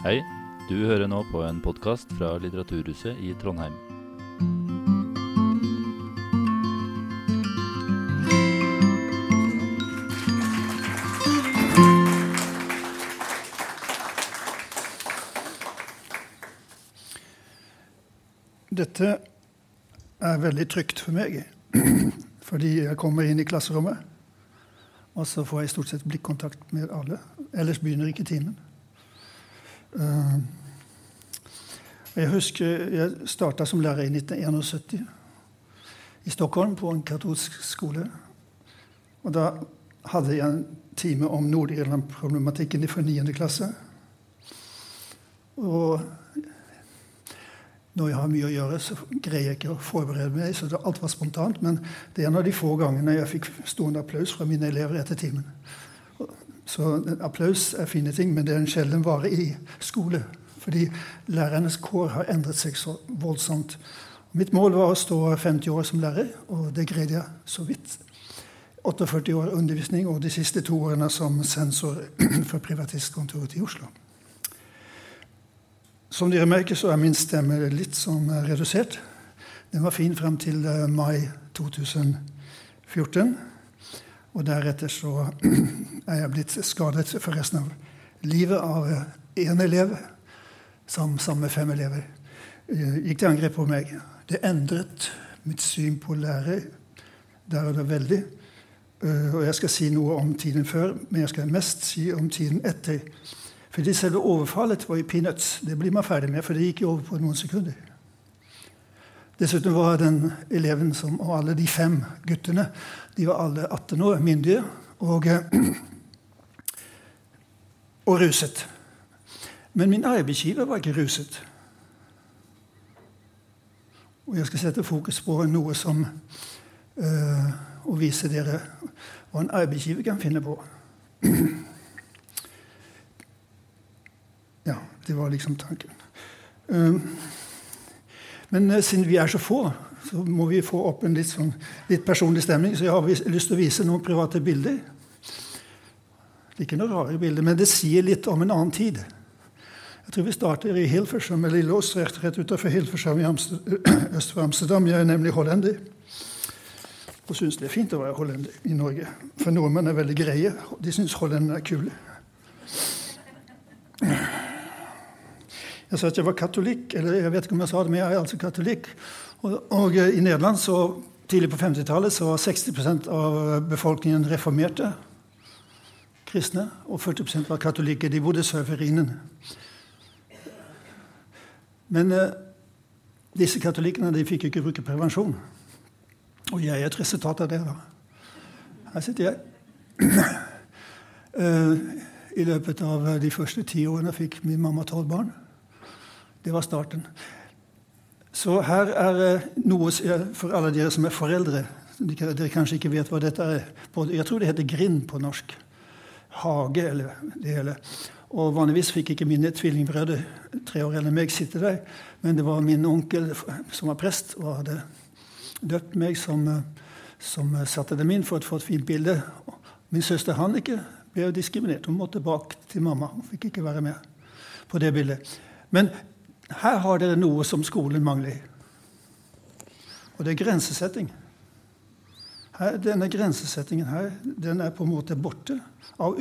Hei, du hører nå på en podkast fra Litteraturhuset i Trondheim. Dette er veldig trygt for meg, fordi jeg kommer inn i klasserommet, og så får jeg stort sett blikkontakt med alle. Ellers begynner ikke timen. Uh, jeg husker jeg starta som lærer i 1971 i Stockholm, på en katolsk skole. Og da hadde jeg en time om Nord-Irland-problematikken for 9. klasse. Og når jeg har mye å gjøre, så greier jeg ikke å forberede meg. så Alt var spontant. Men det er en av de få gangene jeg fikk stående applaus fra mine elever etter timen. Så applaus er fine ting, men det er en sjelden vare i skole. Fordi lærernes kår har endret seg så voldsomt. Mitt mål var å stå 50 år som lærer, og det greide jeg så vidt. 48 år undervisning og de siste to årene som sensor for privatistkontoret i Oslo. Som dere merker, så er min stemme litt sånn redusert. Den var fin frem til eh, mai 2014. Og deretter så er jeg blitt skadet for resten av livet av én elev sammen med fem elever. Eh, gikk til angrep på meg. Det endret mitt syn på lærer der og da veldig. Eh, og jeg skal si noe om tiden før, men jeg skal mest si om tiden etter. Fordi selve overfallet var i peanuts. Det blir man ferdig med, for det gikk jo over på noen sekunder. Dessuten var den eleven som, og alle de fem guttene de var alle 18 år, myndige, og, og ruset. Men min arbeidsgiver var ikke ruset. Og jeg skal sette fokus på noe som øh, Og vise dere hva en arbeidsgiver kan finne på. Ja, det var liksom tanken. Um, men uh, siden vi er så få, så må vi få opp en litt, sånn, litt personlig stemning. Så jeg har lyst til å vise noen private bilder. Det er ikke noen rare bilder, men det sier litt om en annen tid. Jeg tror vi starter i Hilfersham, eller i rett, rett utenfor Hilfersham øst for Amsterdam. Jeg er nemlig hollender. Og syns det er fint å være hollender i Norge. For nordmenn er veldig greie. De syns hollendere er kule. Jeg sa at jeg var katolikk. Eller jeg vet ikke om jeg sa det, men jeg er altså katolikk. Og, og eh, i Nederland så tidlig på 50-tallet så var 60% av befolkningen reformerte kristne, og 40% var katolikker. De bodde sør for Rhinen. Men eh, disse katolikkene de fikk ikke bruke prevensjon. Og jeg er et resultat av det. da. Her sitter jeg. uh, I løpet av de første ti årene fikk min mamma tolv barn. Det var starten. Så her er eh, noe for alle dere som er foreldre. Dere kanskje ikke vet hva dette er. Jeg tror det heter grind på norsk. Hage eller det hele. Og Vanligvis fikk ikke mine tvillingbrødre tre år eller meg sitte der, men det var min onkel som var prest og hadde døpt meg, som, som satte dem inn for å få et fint bilde. Min søster Hannike ble diskriminert. Hun måtte bak til mamma. Hun fikk ikke være med på det bildet. Men her har dere noe som skolen mangler. Og det er grensesetting. Her, denne grensesettingen her, den er på en måte borte av,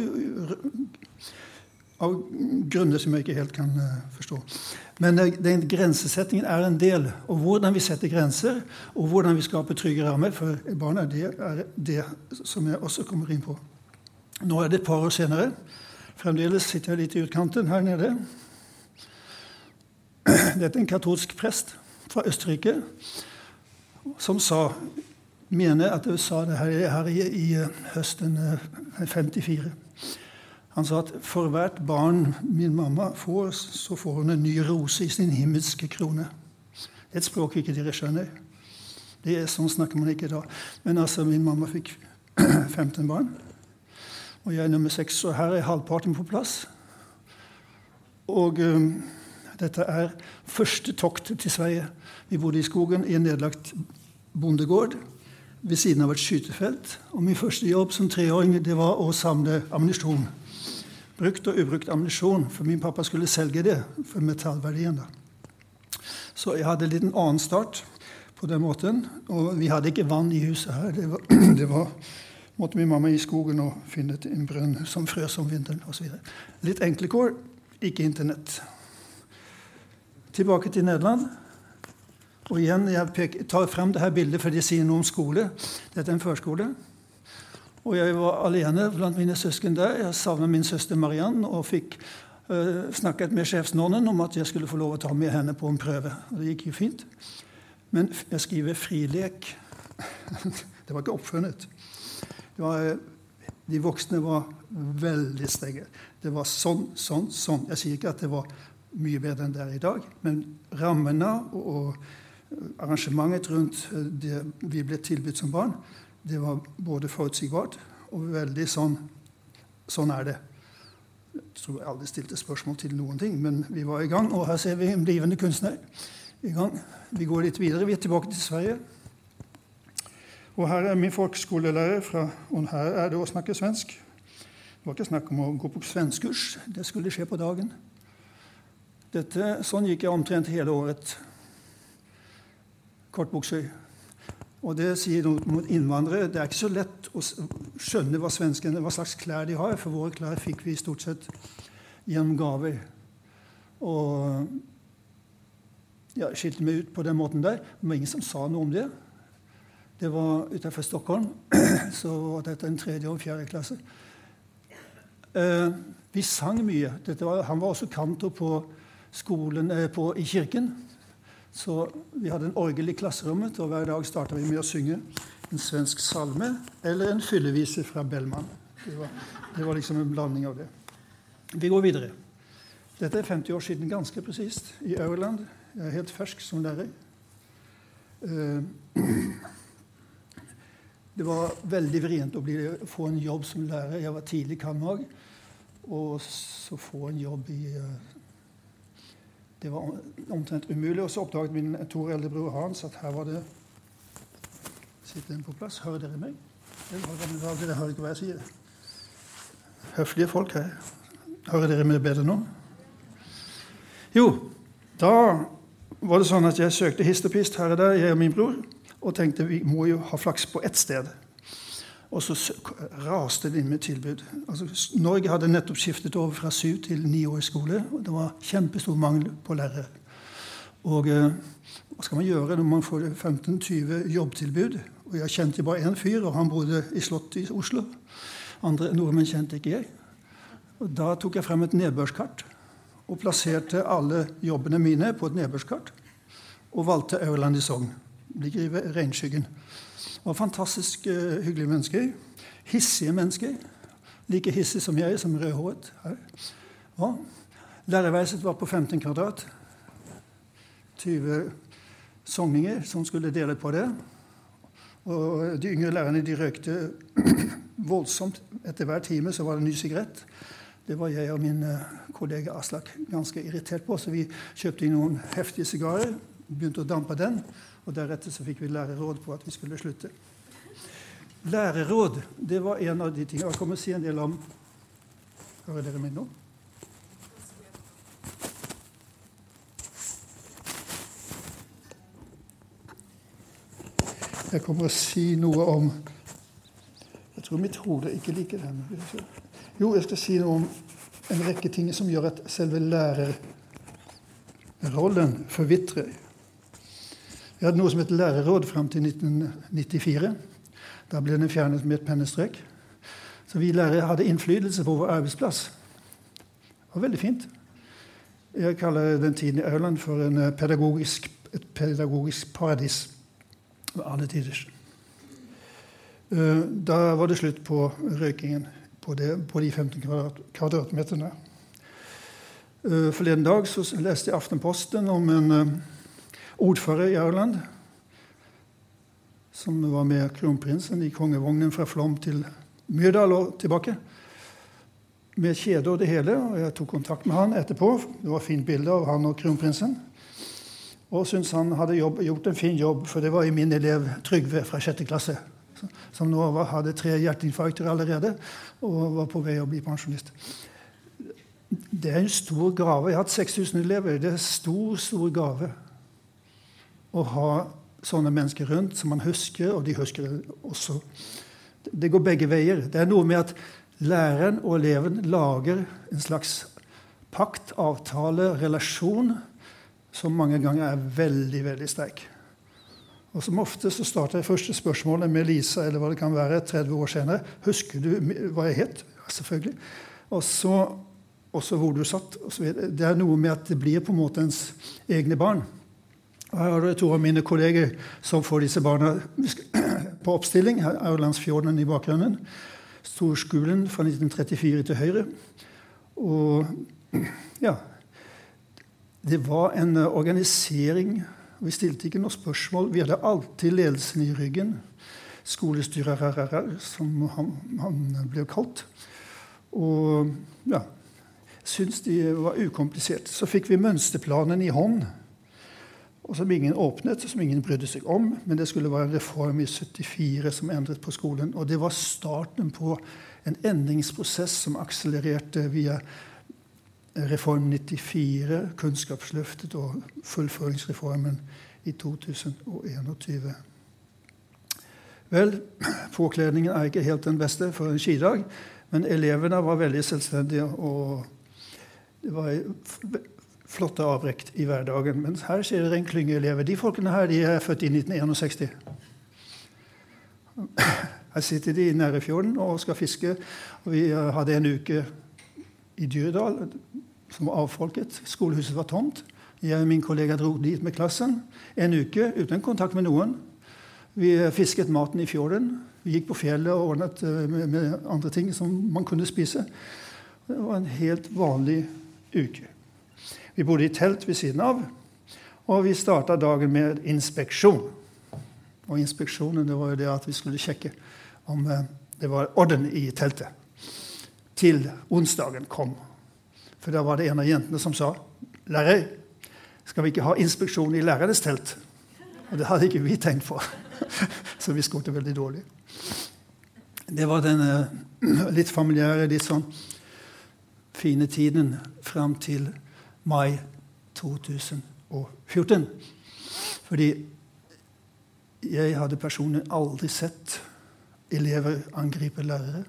av grunner som jeg ikke helt kan uh, forstå. Men uh, den grensesettingen er en del. Og hvordan vi setter grenser, og hvordan vi skaper trygge rammer for barna, det er det som jeg også kommer inn på. Nå er det et par år senere. Fremdeles sitter jeg litt i utkanten her nede. Dette er en katolsk prest fra Østerrike som sa mener at USA sa det her, her i, i, høsten 54. Eh, Han sa at for hvert barn min mamma får, så får hun en ny rose i sin himmelske krone. Det er et språk ikke dere skjønner. Det er Sånn snakker man ikke da. Men altså, min mamma fikk 15 barn. Og jeg er nummer 6. så her er halvparten på plass. Og um, dette er første tokt til Sverige. Vi bodde i skogen i en nedlagt bondegård ved siden av et skytefelt. Og min første jobb som treåring det var å samle ammunisjon brukt og ubrukt ammunisjon, for min pappa skulle selge det for metallverdien. da. Så jeg hadde en liten annen start på den måten. Og vi hadde ikke vann i huset her. Det var, det var måtte min mamma i skogen og finne en brønn som frøs om vinteren osv. Litt enkle kår, ikke Internett. Tilbake til Nederland. Og igjen, Jeg peker, tar frem dette bildet for de sier noe om skole. Dette er en førskole. Og jeg var alene blant mine søsken der. Jeg savna min søster Mariann og fikk uh, snakket med sjefsnonnen om at jeg skulle få lov å ta med henne på en prøve. Og det gikk jo fint. Men jeg skriver 'frilek'. det var ikke oppfunnet. Var, de voksne var veldig strenge. Det var sånn, sånn, sånn. Jeg sier ikke at det var mye bedre enn det er i dag, men rammene og, arrangementet rundt eh, det vi ble tilbudt som barn, det var både forutsigbart og veldig sånn Sånn er det. Jeg tror jeg aldri stilte spørsmål til noen ting, men vi var i gang. Og her ser vi en blivende kunstner i gang. Vi går litt videre. Vi er tilbake til Sverige. Og her er min folkeskolelærer, fra, og her er det å snakke svensk. Det var ikke snakk om å gå på svenskkurs. Det skulle skje på dagen. Dette, sånn gikk jeg omtrent hele året. Kortbukser. Og det sier noe mot innvandrere. Det er ikke så lett å skjønne hva svenskene, hva slags klær de har, for våre klær fikk vi stort sett gjennom gaver. Og ja, skilte meg ut på den måten der. Det var ingen som sa noe om det. Det var utenfor Stockholm. Så var dette en tredje og fjerde klasse. Eh, vi sang mye. Var, han var også kantor på skolen, eh, på, i kirken. Så vi hadde en orgel i klasserommet, og hver dag starta vi med å synge en svensk salme eller en fyllevise fra Bellman. Det var, det var liksom en blanding av det. Vi går videre. Dette er 50 år siden, ganske presist, i Aurland. Jeg er helt fersk som lærer. Eh, det var veldig vrient å bli, få en jobb som lærer. Jeg var tidlig kammerag. Og så få en jobb i eh, det var omtrent umulig. Og så oppdaget min to eldre bror Hans at her var det Sitter den på plass? Hører dere meg? Dere hører ikke hva jeg sier. Høflige folk her. Hører dere meg bedre nå? Jo, da var det sånn at jeg søkte hist og pist her og der, jeg og min bror, og tenkte vi må jo ha flaks på ett sted. Og så raste det inn med tilbud. Altså, Norge hadde nettopp skiftet over fra syv til ni år i skole. og Det var kjempestor mangel på lærere. Og eh, hva skal man gjøre når man får 15-20 jobbtilbud? Og Jeg kjente bare én fyr, og han bodde i Slottet i Oslo. Andre nordmenn kjente ikke jeg. Og Da tok jeg frem et nedbørskart og plasserte alle jobbene mine på et nedbørskart. Og valgte Aurland i Sogn. Ligger i regnskyggen. Og fantastisk uh, hyggelige mennesker. Hissige mennesker. Like hissige som jeg, som rødhåret. Ja. Lærerværelset var på 15 kvadrat. 20 sogninger som skulle dele på det. Og de yngre lærerne de røykte voldsomt. Etter hver time så var det en ny sigarett. Det var jeg og min uh, kollega Aslak ganske irritert på, så vi kjøpte inn noen heftige sigarer. Begynte å dampe den. Og deretter så fikk vi læreråd på at vi skulle slutte. Læreråd det var en av de tingene Jeg kommer til å si en del om Hører dere meg nå? Jeg kommer til å si noe om Jeg tror mitt hode ikke liker den. Jo, jeg skal si noe om en rekke ting som gjør at selve lærerrollen forvitrer. Vi hadde noe som het lærerråd fram til 1994. Da ble den fjernet med et pennestrøk. Så vi lærere hadde innflytelse på vår arbeidsplass. Det var veldig fint. Jeg kaller den tiden i Aurland for eh, pedagogisk, et pedagogisk paradis. Alle tiders. Eh, da var det slutt på røykingen på, de 15 kvadratmeterne. Eh, forleden dag leste jeg Aftenposten om en ordfører i Aurland, som var med kronprinsen i kongevognen fra Flom til Myrdal og tilbake. Med kjede og det hele. og Jeg tok kontakt med han etterpå. Det var fint bilde av han og kronprinsen. Og syntes han hadde jobb, gjort en fin jobb, for det var i min elev Trygve fra 6. klasse. Som nå hadde tre hjerteinfarkter allerede og var på vei å bli pensjonist. det er en stor gave. Jeg har hatt 6000 elever. Det er en stor, stor gave å ha sånne mennesker rundt som man husker, og de husker det også. Det går begge veier. Det er noe med at læreren og eleven lager en slags pakt, avtale, relasjon som mange ganger er veldig, veldig sterk. Og Som ofte så starter jeg første spørsmålet med Lisa eller hva det kan være, 30 år senere. 'Husker du hva jeg het?' Ja, selvfølgelig. Og så også hvor du satt. Det er noe med at det blir på en måte ens egne barn. Her har du to av mine kolleger som får disse barna på oppstilling. Her er Landsfjorden i bakgrunnen. Storskolen fra 1934 til høyre. Og ja Det var en organisering vi stilte ikke noe spørsmål. Vi hadde alltid ledelsen i ryggen. Skolestyrer, som han, han ble kalt. Og ja, syntes de var ukomplisert. Så fikk vi mønsterplanen i hånd, og som ingen åpnet, og som ingen brydde seg om. Men det skulle være en reform i 74 som endret på skolen. Og det var starten på en endringsprosess som akselererte via Reform 94, Kunnskapsløftet og fullføringsreformen i 2021. Vel, påkledningen er ikke helt den beste for en skidag, men elevene var veldig selvstendige, og det var flotte avbrekk i hverdagen. Men her skjer dere en klynge elever. De folkene her de er født i 1961. Her sitter de i Nærøyfjorden og skal fiske. og Vi hadde en uke i Dyrdal som var avfolket. Skolehuset var tomt. Jeg og min kollega dro dit med klassen en uke uten kontakt med noen. Vi fisket maten i fjorden. Vi gikk på fjellet og ordnet eh, med andre ting som man kunne spise. Det var en helt vanlig uke. Vi bodde i telt ved siden av, og vi starta dagen med inspeksjon. Og inspeksjonen det var jo det at vi skulle sjekke om eh, det var orden i teltet. Til onsdagen kom. For da var det en av jentene som sa Lærer, skal vi ikke ha inspeksjon i lærernes telt? Og det hadde ikke vi tenkt på. Så vi skåret veldig dårlig. Det var den litt familiære, litt sånn fine tiden fram til mai 2014. Fordi jeg hadde personlig aldri sett elever angripe lærere.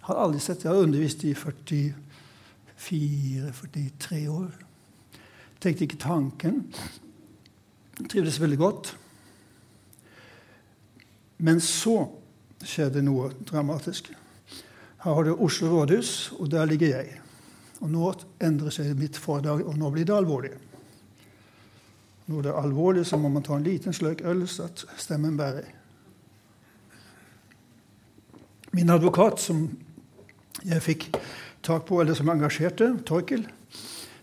Har aldri sett, Jeg har undervist i 44-43 år. Tenkte ikke tanken. Trivdes veldig godt. Men så skjedde noe dramatisk. Her har du Oslo rådhus, og der ligger jeg. Og nå endrer seg mitt foredrag, og nå blir det alvorlig. Når det er alvorlig, så må man ta en liten sløyk øl så at stemmen bærer. Min advokat, som jeg fikk tak på, eller som engasjerte, Torkel.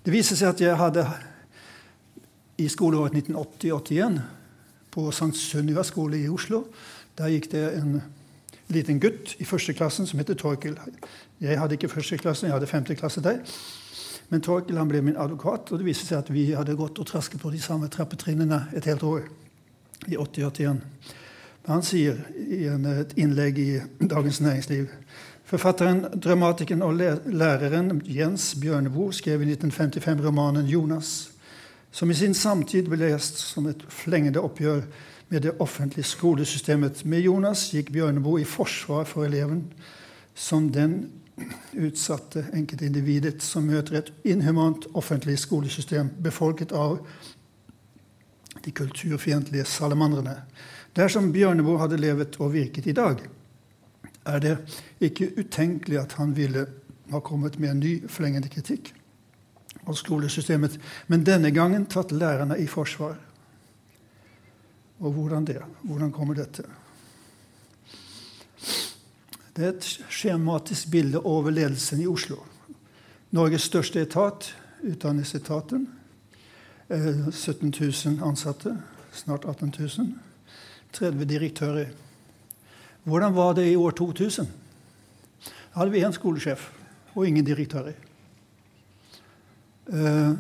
Det viser seg at jeg hadde i skoleåret 1980-81 på St. Sunniva skole i Oslo. Der gikk det en liten gutt i første klassen som heter Torkel. Jeg hadde ikke første klasse, jeg hadde femteklasse der. Men Torkel han ble min advokat, og det viste seg at vi hadde gått og trasket på de samme trappetrinnene et helt år. i 80-81. Han sier i et innlegg i Dagens Næringsliv Forfatteren, dramatikeren og læreren Jens Bjørneboe skrev i 1955 romanen 'Jonas', som i sin samtid ble lest som et flengende oppgjør med det offentlige skolesystemet. Med Jonas gikk Bjørneboe i forsvar for eleven som den utsatte enkeltindividet som møter et inhumant offentlig skolesystem befolket av de kulturfiendtlige salamandrene. Dersom Bjørneboe hadde levet og virket i dag, er det ikke utenkelig at han ville ha kommet med en ny forlengende kritikk av skolesystemet, men denne gangen tatt lærerne i forsvar. Og hvordan det? Hvordan kommer dette? Det er et skjematisk bilde over ledelsen i Oslo. Norges største etat, Utdanningsetaten. 17 eh, 000 ansatte, snart 18 000. 30 direktører. Hvordan var det i år 2000? Da hadde vi én skolesjef og ingen direktører. Eh,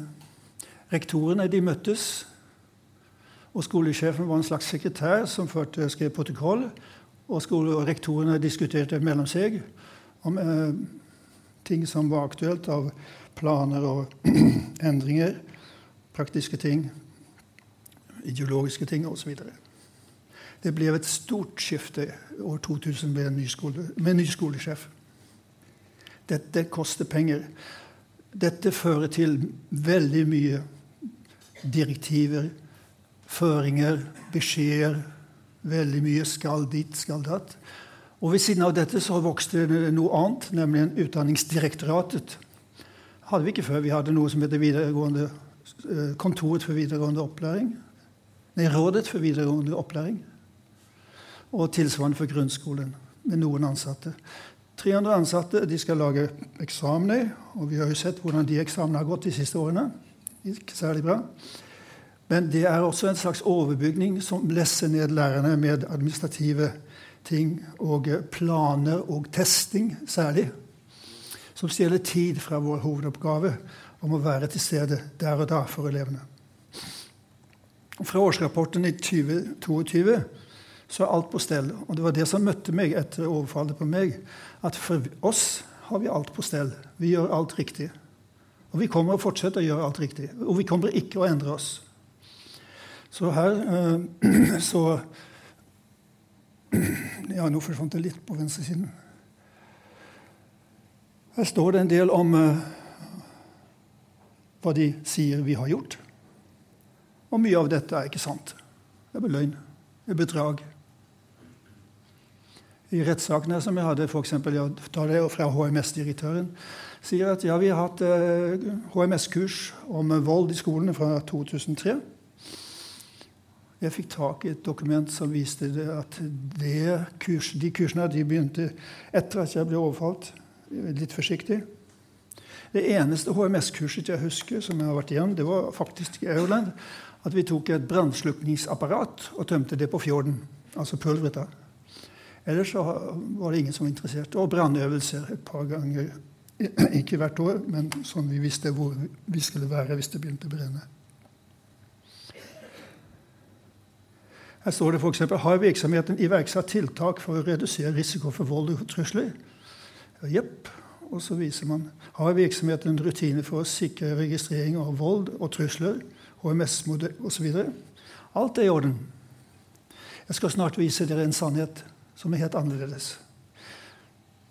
rektorene de møttes, og skolesjefen var en slags sekretær som førte, skrev protokoll. Og, skole og rektorene diskuterte mellom seg om eh, ting som var aktuelt av planer og endringer, praktiske ting, ideologiske ting osv. Det ble et stort skifte år 2000 med en ny, skole, med ny skolesjef. Dette koster penger. Dette fører til veldig mye direktiver, føringer, beskjeder. Veldig mye skal dit, skal datt. Og ved siden av dette så vokste det noe annet, nemlig Utdanningsdirektoratet. hadde vi ikke før. Vi hadde noe som heter eh, Kontoret for videregående opplæring. Nei, Rådet for videregående opplæring. Og tilsvarende for grunnskolen, med noen ansatte. 300 ansatte de skal lage eksamener, og vi har jo sett hvordan de eksamene har gått de siste årene. Ikke særlig bra. Men det er også en slags overbygning som lesser ned lærerne med administrative ting og planer og testing særlig. Som stjeler tid fra vår hovedoppgave om å være til stede der og da for elevene. Fra årsrapporten i 2022 så er alt på stell. Og det var det som møtte meg etter overfallet på meg. At for oss har vi alt på stell. Vi gjør alt riktig. Og vi kommer å fortsette å gjøre alt riktig. Og vi kommer ikke å endre oss. Så her eh, så Ja, nå forsvant det litt på venstresiden. Her står det en del om uh, hva de sier vi har gjort. Og mye av dette er ikke sant. Det er løgn. Det er bedrag. I rettssakene som jeg hadde, f.eks. jeg tar det fra HMS-direktøren, sier at ja, vi har hatt uh, eh, HMS-kurs om vold i skolene fra 2003. Jeg fikk tak i et dokument som viste at kurs, de kursene de begynte etter at jeg ble overfalt. Litt forsiktig. Det eneste HMS-kurset jeg husker, som jeg har vært igjen, det var faktisk i Aurland. At vi tok et brannslukningsapparat og tømte det på fjorden. Altså pulveret. Ellers så var det ingen som var interessert. Og brannøvelser et par ganger. Ikke hvert år, men sånn vi visste hvor vi skulle være hvis det begynte å brenne. Her står det f.eks.: Har virksomheten iverksatt tiltak for å redusere risiko for vold og trusler? Jepp. Og så viser man har virksomheten rutiner for å sikre registrering av vold og trusler, HMS-modell osv. Alt er i orden. Jeg skal snart vise dere en sannhet som er helt annerledes.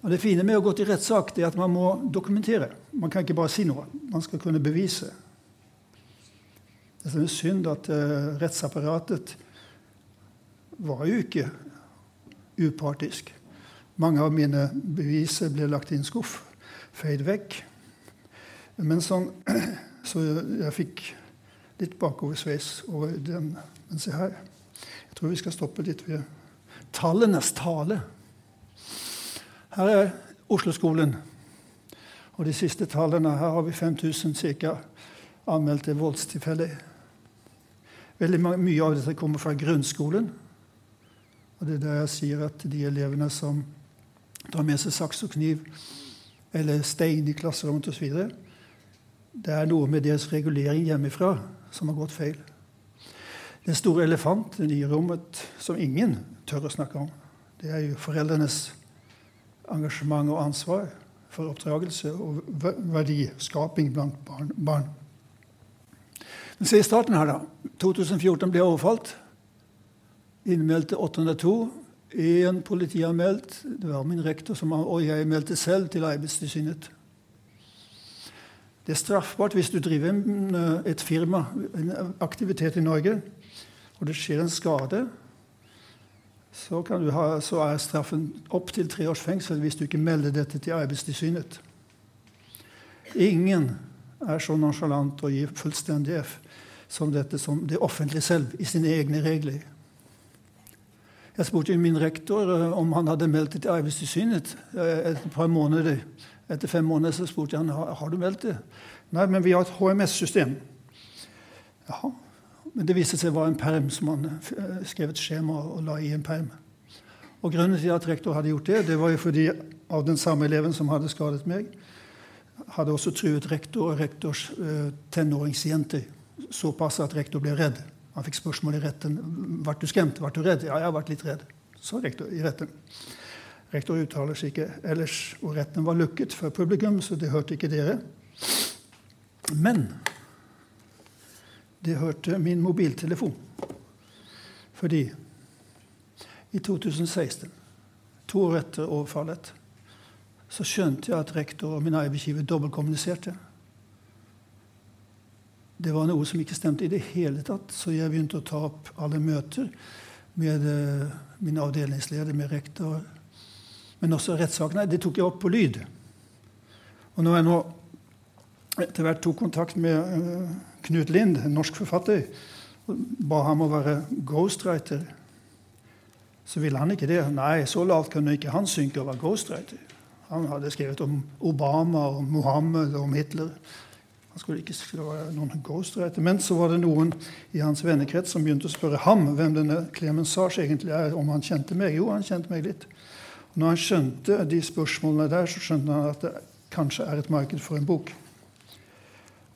Og Det fine med å gå til rettssak er at man må dokumentere. Man kan ikke bare si noe. Man skal kunne bevise. Det er synd at uh, rettsapparatet var jo ikke upartisk. Mange av mine beviser ble lagt i en skuff, feid vekk. Men sånn, så jeg fikk litt bakoversveis over den. Men se her. Jeg tror vi skal stoppe litt ved tallenes tale. Her er Oslo-skolen. Og de siste tallene Her har vi 5000 ca. anmeldte voldstilfeller. Veldig mye av dette kommer fra grunnskolen. Og det er der jeg sier at de elevene som tar med seg saks og kniv eller stein i klasserommet osv., det er noe med deres regulering hjemmefra som har gått feil. Den store elefanten i rommet som ingen tør å snakke om, det er jo foreldrenes engasjement og ansvar for oppdragelse og verdiskaping blant barn. Men se i starten her, da. 2014 ble overfalt innmeldte 802. Én politianmeldt. Det var min rektor, som, og jeg meldte selv til Arbeidstilsynet. Det er straffbart hvis du driver et firma, en aktivitet i Norge, og det skjer en skade. Så, ha, så er straffen opptil tre års fengsel hvis du ikke melder dette til Arbeidstilsynet. Ingen er så nonsjalant og gir fullstendig F som dette som det offentlige selv i sine egne regler. Jeg spurte min rektor eh, om han hadde meldt det til Arbeidstilsynet. etter et par måneder, Etter fem måneder så spurte jeg han, har du meldt det. Nei, men vi har et HMS-system. Ja, Men det viste seg å være en perm som han eh, skrev et skjema og la i en perm. Og Grunnen til at rektor hadde gjort det, det var jo fordi av den samme eleven som hadde skadet meg, hadde også truet rektor og rektors uh, tenåringsjenter såpass at rektor ble redd. Han fikk spørsmål i retten ble du skremt, ble du redd. Ja, jeg har vært litt redd, sa rektor i retten. Rektor uttaler seg ikke ellers, og retten var lukket for publikum, så det hørte ikke dere. Men det hørte min mobiltelefon. Fordi i 2016, to år etter overfallet, så skjønte jeg at rektor og min arbeidsgiver dobbeltkommuniserte. Det var noe som ikke stemte i det hele tatt, så jeg begynte å ta opp alle møter med uh, min avdelingsleder, med rektor. Men også rettssakene. Det tok jeg opp på lyd. Og når jeg nå etter hvert tok kontakt med uh, Knut Lind, en norsk forfatter, og ba ham å være ghostwriter, så ville han ikke det. Nei, så lavt kunne ikke han synke og være ghostwriter. Han hadde skrevet om Obama og Mohammed og om Hitler. Han skulle ikke skrive noen ghostwriter. Men så var det noen i hans vennekrets som begynte å spørre ham hvem denne Clemens Sars egentlig er, om han kjente meg. Jo, han kjente meg litt. Når han skjønte de spørsmålene der, så skjønte han at det kanskje er et marked for en bok.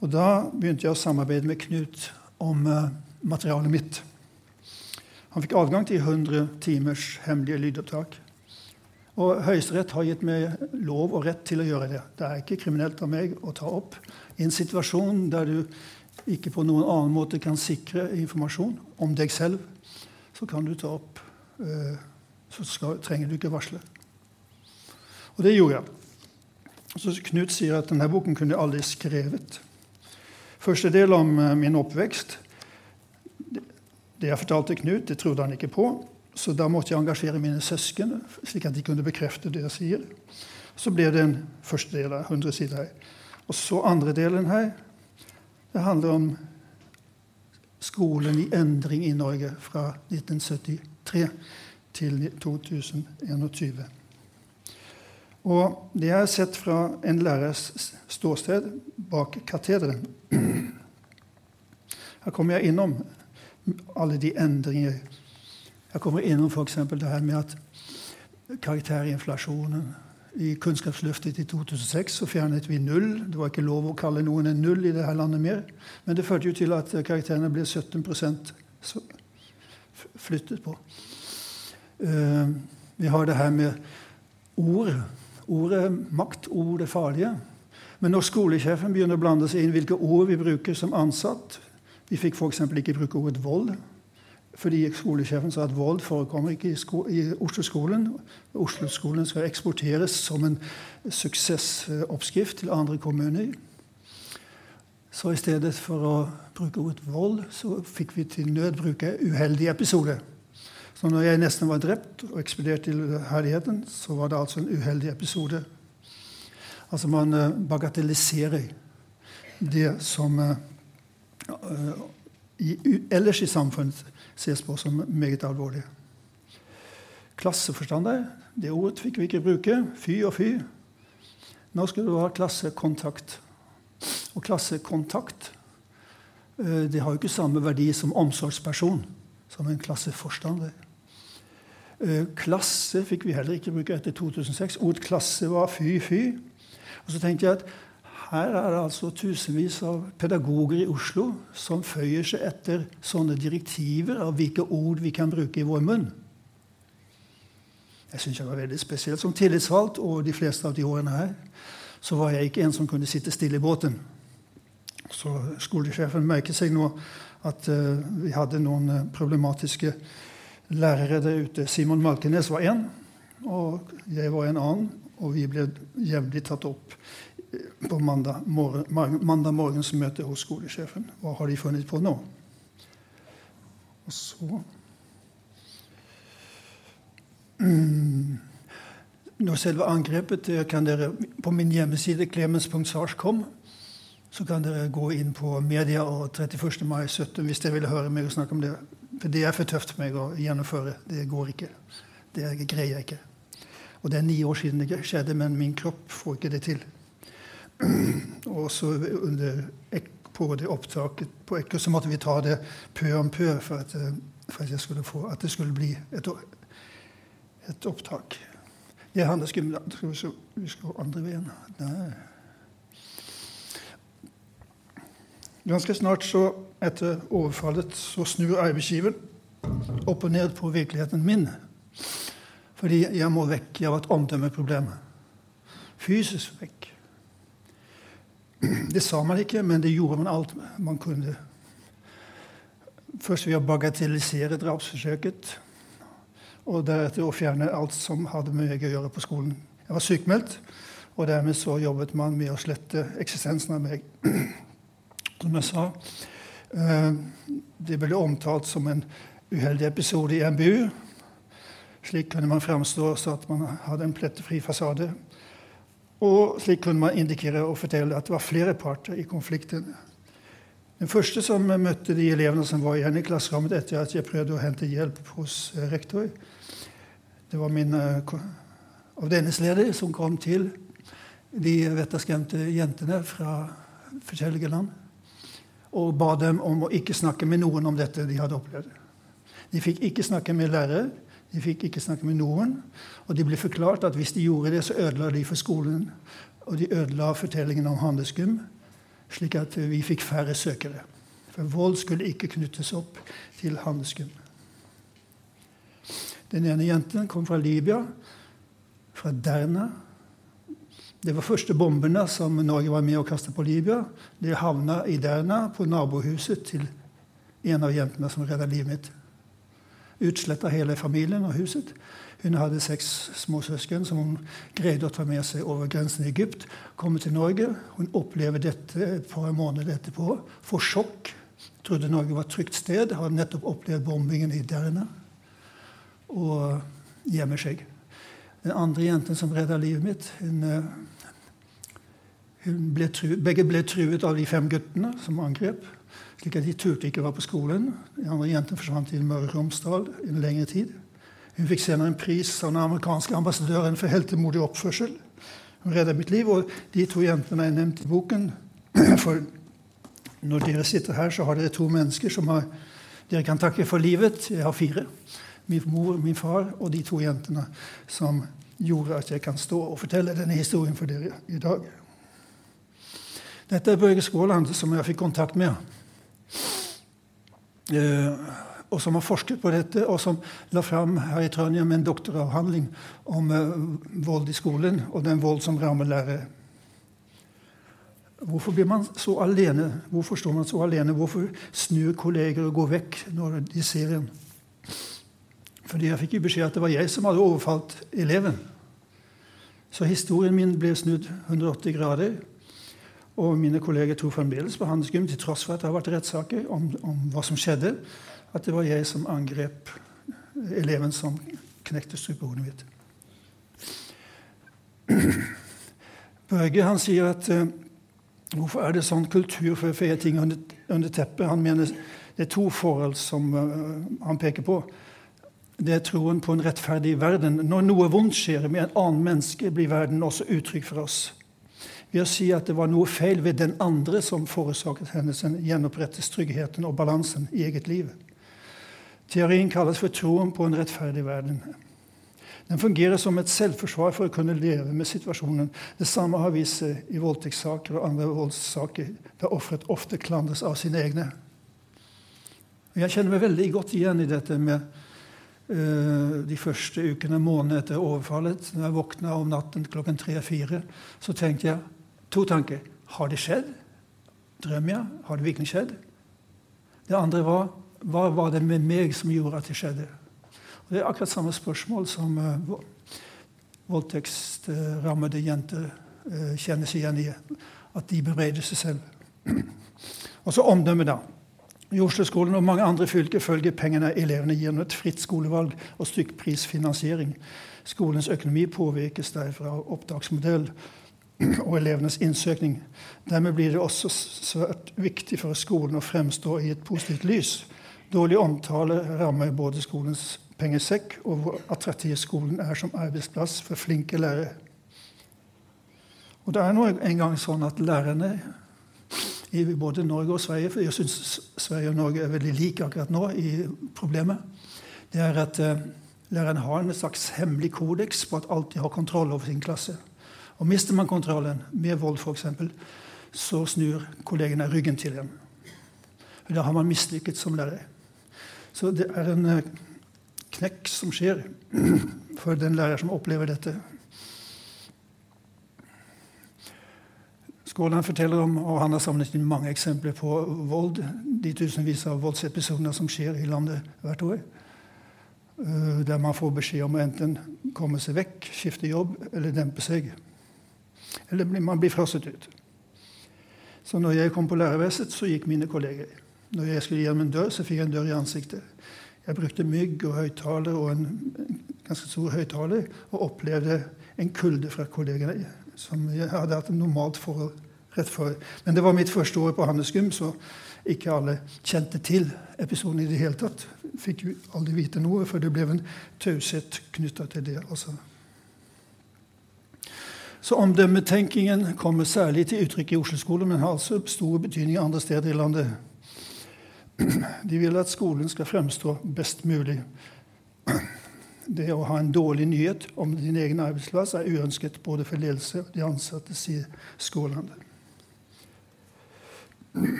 Og da begynte jeg å samarbeide med Knut om uh, materialet mitt. Han fikk adgang til 100 timers hemmelige lydopptak. Og Høyesterett har gitt meg lov og rett til å gjøre det. Det er ikke kriminelt av meg å ta opp i en situasjon der du ikke på noen annen måte kan sikre informasjon om deg selv, så kan du ta opp eh, Så skal, trenger du ikke varsle. Og det gjorde jeg. Så Knut sier at denne boken kunne jeg aldri skrevet. Første del om eh, min oppvekst. Det jeg fortalte Knut, det trodde han ikke på. Så da måtte jeg engasjere mine søsken, slik at de kunne bekrefte det jeg sier. Så ble det en første del av 100 sider her. Og så andre delen her. Det handler om skolen i endring i Norge fra 1973 til 2021. Og det er sett fra en lærers ståsted bak katederen. Her kommer jeg innom alle de endringer. Jeg kommer innom f.eks. det her med at karakterinflasjonen i Kunnskapsløftet i 2006 så fjernet vi null. Det var ikke lov å kalle noen en null i dette landet mer. Men det førte jo til at karakterene ble 17% flyttet på. Uh, vi har det her med ord. Ordet er makt, ord er farlige. Men når skolesjefen begynner å blande seg inn hvilke ord vi bruker som ansatt Vi fikk f.eks. ikke bruke ordet vold. Fordi skolesjefen sa at vold forekommer ikke i, sko i Oslo-skolen. Oslo-skolen skal eksporteres som en suksessoppskrift til andre kommuner. Så i stedet for å bruke ordet vold, så fikk vi til nød bruke 'uheldig episode'. Så når jeg nesten var drept og ekspedert til herligheten, så var det altså en uheldig episode. Altså man eh, bagatelliserer det som uh, i, ellers i samfunnet ses på som meget alvorlig. Klasseforstander, det ordet fikk vi ikke bruke. Fy og fy. Nå skulle du ha klassekontakt. Og klassekontakt eh, det har jo ikke samme verdi som omsorgsperson, som en klasseforstander. Eh, klasse fikk vi heller ikke bruke etter 2006. Ord klasse var fy, fy. Og så tenkte jeg at her er det altså tusenvis av pedagoger i Oslo som føyer seg etter sånne direktiver av hvilke ord vi kan bruke i vår munn. Jeg syns det var veldig spesielt. Som tillitsvalgt og de fleste av de årene her så var jeg ikke en som kunne sitte stille i båten. Så skolesjefen merket seg nå at uh, vi hadde noen uh, problematiske lærere der ute. Simon Malkenes var én, og jeg var en annen. Og vi ble jevnlig tatt opp på mandag, morgen, mandag morgens møte hos skolesjefen. Hva har de funnet på nå? Og så mm, Når selve angrepet kan dere På min hjemmeside klemens.sars.com så kan dere gå inn på media og 31. mai 17 hvis dere vil høre meg snakke om det. For det er for tøft for meg å gjennomføre. Det går ikke. Det greier jeg ikke. Og det er ni år siden det skjedde, men min kropp får ikke det til. Og så under, på det opptaket på Ekko så måtte vi ta det pø om pø for at, eh, for at, skulle få, at det skulle bli et, et opptak. Det handler skummelt Vi skal andre veien. Nei. Ganske snart så, etter overfallet, så snur arbeidsgiveren opp og ned på virkeligheten min. Fordi jeg må vekk. Jeg har et omdømmeproblem. Fysisk vekk. Det sa man ikke, men det gjorde man alt man kunne. Først ved å bagatellisere drapsforsøket, og deretter å fjerne alt som hadde med meg å gjøre på skolen. Jeg var sykmeldt, og dermed så jobbet man med å slette eksistensen av meg. Som jeg sa, eh, det ble omtalt som en uheldig episode i MBU. Slik kunne man framstå så at man hadde en plettefri fasade. Og slik kunne man indikere og fortelle at det var flere parter i konflikten. Den første som møtte de elevene som var igjen i klasserommet etter at jeg prøvde å hente hjelp hos eh, rektor, det var min uh, avdelingsleder som kom til de vetterskremte jentene fra forskjellige land og ba dem om å ikke snakke med noen om dette de hadde opplevd. De fikk ikke snakke med lærere, de fikk ikke snakke med noen. Og de ble forklart at hvis de gjorde det, så ødela de for skolen. Og de ødela fortellingen om handelsgym, slik at vi fikk færre søkere. For vold skulle ikke knyttes opp til handelsgym. Den ene jenten kom fra Libya, fra Derna. Det var første bombene som Norge var med å kaste på Libya. Det havna i Derna, på nabohuset til en av jentene som redda livet mitt utsletta hele familien og huset. Hun hadde seks småsøsken som hun greide å ta med seg over grensen i Egypt. Komme til Norge. Hun opplever dette et par måneder etterpå. Får sjokk. Trodde Norge var et trygt sted. Har nettopp opplevd bombingen i Derna. Og gjemmer seg. Den andre jenten som redda livet mitt, hun, eh, hun ble truet, begge ble truet av de fem guttene som angrep slik at de turte ikke være på skolen. De andre jentene forsvant til Møre og Romsdal en lengre tid. Hun fikk senere en pris av den amerikanske ambassadøren for heltemodig oppførsel. Hun redda mitt liv. Og de to jentene er nevnt i boken. For når dere sitter her, så har dere to mennesker som har, dere kan takke for livet. Jeg har fire. Min mor, min far og de to jentene som gjorde at jeg kan stå og fortelle denne historien for dere i dag. Dette er Børge Skåland, som jeg fikk kontakt med. Eh, og som har forsket på dette, og som la fram her i Trondheim en doktoravhandling om eh, vold i skolen og den vold som rammer lærere. Hvorfor blir man så alene? Hvorfor står man så alene? Hvorfor snur kolleger og går vekk når de ser en? Fordi jeg fikk jo beskjed at det var jeg som hadde overfalt eleven. Så historien min ble snudd 180 grader. Og mine kolleger tror fremdeles på Handelsgym, til tross for at det har vært rettssaker om, om, hva som skjedde, at det var jeg som angrep eleven som knekte strupehodet mitt. Børge han sier at uh, hvorfor er det sånn kultur for å feie ting under, under, teppet? Han mener det er to forhold som uh, han peker på. Det er troen på en rettferdig verden. Når noe vondt skjer med en annen menneske, blir verden også uttrykk for oss ved å si at det var noe feil ved den andre som forårsaket hendelsen, gjenopprettes tryggheten og balansen i eget liv. Teorien kalles for troen på en rettferdig verden. Den fungerer som et selvforsvar for å kunne leve med situasjonen. Det samme har vist seg i voldtektssaker og andre voldssaker, der offeret ofte klandres av sine egne. Jeg kjenner meg veldig godt igjen i dette med uh, de første ukene, månedene etter overfallet. Når jeg våkna om natten klokken tre-fire, så tenkte jeg To tanker. Har det skjedd? Drømmer jeg? Har det virkelig skjedd? Det andre var hva var det med meg som gjorde at det skjedde? Og det er akkurat samme spørsmål som uh, voldtektsrammede jenter uh, kjenner seg igjen i. At de bereder seg selv. Og så omdømmet, da. I Oslo-skolen og mange andre fylker følger pengene elevene gjennom et fritt skolevalg og stykkprisfinansiering. Skolens økonomi påvirkes derfra av opptaksmodell og elevenes innsøkning. Dermed blir det også svært viktig for skolen å fremstå i et positivt lys. Dårlig omtale rammer både skolens pengesekk og hvor attraktiv skolen er som arbeidsplass for flinke lærere. Og det er nå engang sånn at lærerne i både Norge og Sverige For jeg syns Sverige og Norge er veldig like akkurat nå i problemet. Det er at uh, lærerne har en slags hemmelig kodeks på at alltid har kontroll over sin klasse. Og mister man kontrollen, med vold f.eks., så snur kollegene ryggen til en. Da har man mislykket som lærer. Så det er en eh, knekk som skjer for den lærer som opplever dette. Skåland forteller om, og han har samlet inn mange eksempler på vold, de tusenvis av voldsepisoder som skjer i landet hvert år. Eh, der man får beskjed om å enten komme seg vekk, skifte jobb eller dempe seg. Eller man blir frosset ut. Så når jeg kom på lærerværelset, så gikk mine kolleger. Når jeg skulle gjennom en dør, så fikk jeg en dør i ansiktet. Jeg brukte mygg og høyttaler og en ganske stor høyttaler og opplevde en kulde fra kollegene som jeg hadde hatt et normalt forhold rett før. Men det var mitt første år på Handelsgym, så ikke alle kjente til episoden i det hele tatt. Fikk jo aldri vite noe, for det ble en taushet knytta til det. altså. Så omdømmetenkingen kommer særlig til uttrykk i Oslo-skolen, men har altså stor betydning andre steder i landet. De vil at skolen skal fremstå best mulig. Det å ha en dårlig nyhet om din egen arbeidsplass er uønsket både for ledelse og de ansatte, sier Skåland.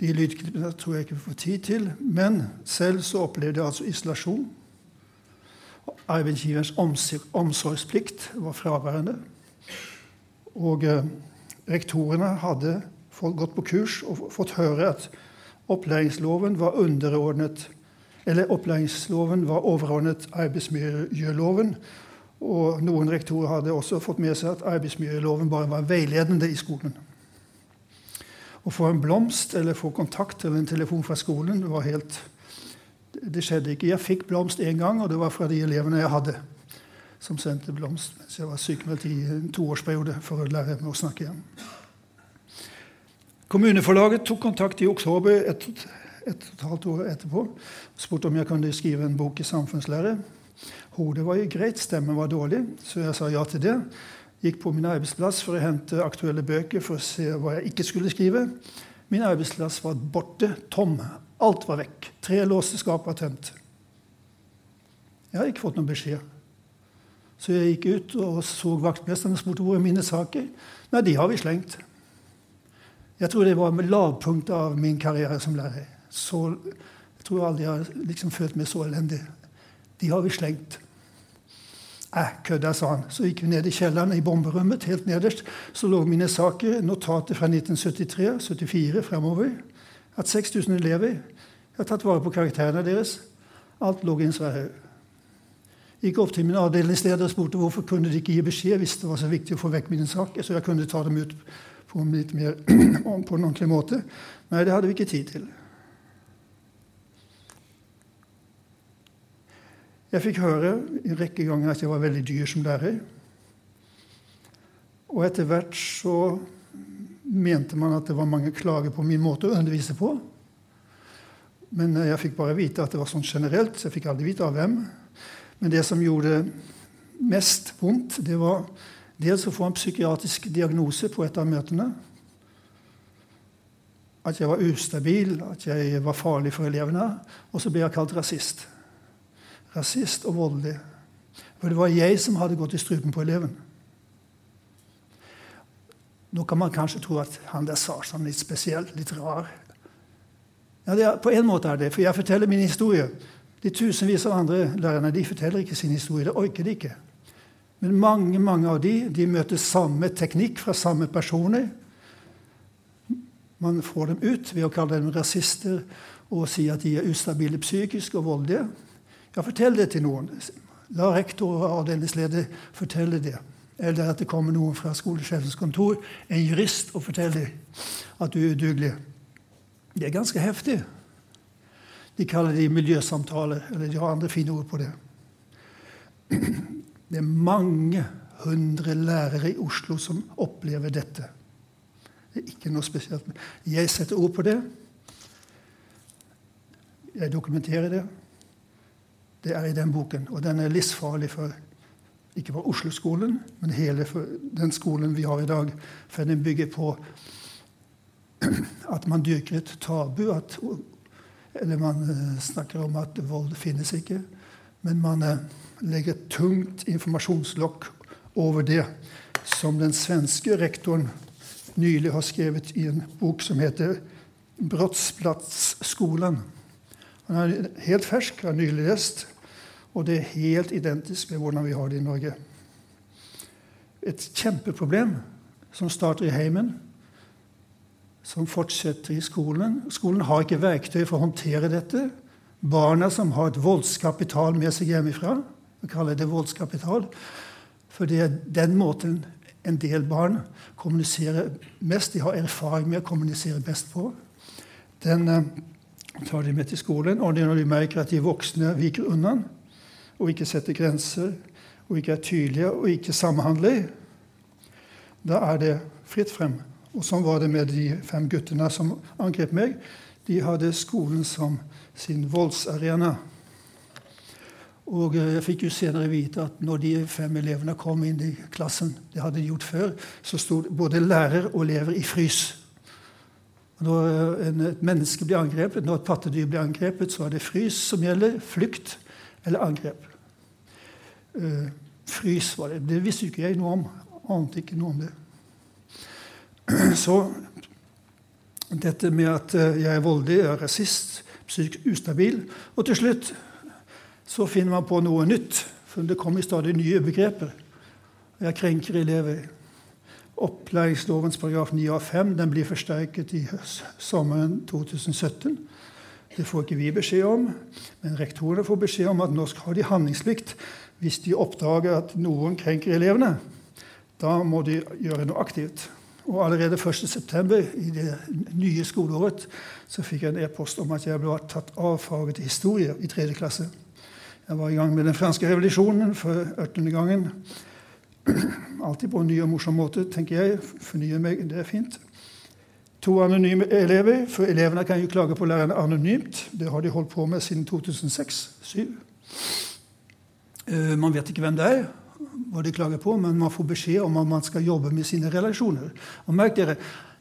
De lydklippene tror jeg ikke vi får tid til, men selv så opplevde jeg altså isolasjon. Arbeidsgiverens omsorgsplikt var fraværende. Og eh, rektorene hadde gått på kurs og fått høre at opplæringsloven var underordnet eller opplæringsloven var overordnet arbeidsmiljøloven. Og noen rektorer hadde også fått med seg at arbeidsmiljøloven bare var veiledende i skolen. Å få en blomst eller få kontakt eller en telefon fra skolen var helt Det skjedde ikke. Jeg fikk blomst én gang, og det var fra de elevene jeg hadde, som sendte blomst mens jeg var sykemeldt i en toårsperiode for å lære meg å snakke igjen. Kommuneforlaget tok kontakt i oktober et, et et halvt år etterpå og spurte om jeg kunne skrive en bok i samfunnslære. Hodet var jo greit, stemmen var dårlig, så jeg sa ja til det. Gikk på min arbeidsplass for å hente aktuelle bøker for å se hva jeg ikke skulle skrive. Min arbeidsplass var borte, tom. Alt var vekk. Tre låste skap var tømt. Jeg har ikke fått noen beskjed. Så jeg gikk ut og så vaktmesteren og spurte hvor er mine saker. Nei, de har vi slengt. Jeg tror det var lavpunktet av min karriere som lærer. Så, jeg tror aldri jeg har liksom følt meg så elendig. De har vi slengt. Eh, kødda, sa han. Så gikk vi ned i kjelleren i bomberommet. Helt nederst så lå mine saker, notater fra 1973-74 fremover. Hatt 6000 elever. Jeg har tatt vare på karakterene deres. Alt lå i en svær haug. Gikk opp til min avdelingsleder og spurte hvorfor kunne de ikke gi beskjed hvis det var så viktig å få vekk mine saker, så jeg kunne ta dem ut på en litt mer på en ordentlig måte. Nei, det hadde vi ikke tid til. Jeg fikk høre en rekke ganger at jeg var veldig dyr som lærer. Og etter hvert så mente man at det var mange klager på min måte å undervise på. Men jeg fikk bare vite at det var sånn generelt. Så jeg fikk aldri vite av hvem. Men det som gjorde mest vondt, det var Dels å få en psykiatrisk diagnose på et av møtene. At jeg var ustabil, at jeg var farlig for elevene. Og så ble jeg kalt rasist. Rasist og voldelig. For det var jeg som hadde gått i strupen på eleven. Nå kan man kanskje tro at han der sa sånn litt spesiell, litt rar. Ja, er, På en måte er det, for jeg forteller min historie. De tusenvis av andre lærerne de forteller ikke sin historie. Det orker de ikke. Men mange mange av de, de møter samme teknikk fra samme personer. Man får dem ut ved å kalle dem rasister og si at de er ustabile psykisk og voldelige. Ja, fortell det til noen. La rektor og avdelingsleder fortelle det. Eller at det kommer noen fra skolesjefens kontor, en jurist, og forteller at du er udugelig. Det er ganske heftig. De kaller det miljøsamtaler, eller de har andre fine ord på det. Det er mange hundre lærere i Oslo som opplever dette. Det er ikke noe spesielt. Jeg setter ord på det. Jeg dokumenterer det. Det er i den boken. Og den er livsfarlig for ikke bare Oslo-skolen, men hele den skolen vi har i dag. For den bygger på at man dyrker et tabu. At, eller man eh, snakker om at vold finnes ikke. Men man eh, legger et tungt informasjonslokk over det som den svenske rektoren nylig har skrevet i en bok som heter 'Brottsplatsskolen'. Han er helt fersk, har nylig lest. Og det er helt identisk med hvordan vi har det i Norge. Et kjempeproblem som starter i heimen, som fortsetter i skolen. Skolen har ikke verktøy for å håndtere dette. Barna som har et voldskapital med seg hjemmefra, vi kaller det voldskapital, for det er den måten en del barn kommuniserer mest. De har erfaring med å kommunisere best på. Den eh, tar de med til skolen. Og når de merker at de voksne viker unna og ikke setter grenser, og ikke er tydelige og ikke samhandler, da er det fritt frem. Og sånn var det med de fem guttene som angrep meg. De hadde skolen som sin voldsarena. Og eh, jeg fikk jo senere vite at når de fem elevene kom inn i klassen, det hadde de gjort før, så sto både lærer og elever i frys. Når eh, et menneske blir angrepet, når et pattedyr blir angrepet, så er det frys som gjelder. Flukt eller angrep. Uh, frys var det. Det visste ikke jeg noe om. Ante ikke noe om det. Så dette med at jeg er voldelig, jeg er rasist, psykisk ustabil Og til slutt så finner man på noe nytt, for det kommer stadig nye begreper. Jeg krenker elever. Opplæringslovens paragraf 9 av 5 den blir forsterket i sommeren 2017. Det får ikke vi beskjed om, men rektorene får beskjed om at nå har de handlingsplikt hvis de oppdager at noen krenker elevene. Da må de gjøre noe aktivt. Og allerede 1.9. i det nye skoleåret så fikk jeg en e-post om at jeg ble tatt av faget historie i 3. klasse. Jeg var i gang med den franske revolusjonen for 18. gangen. Alltid på en ny og morsom måte, tenker jeg. Fornye meg, det er fint. To anonyme elever, for elevene kan jo klage på lærerne anonymt. Det har de holdt på med siden 2006-2007. Eh, man vet ikke hvem det er, hva de klager på, men man får beskjed om at man skal jobbe med sine relasjoner. Og merk dere,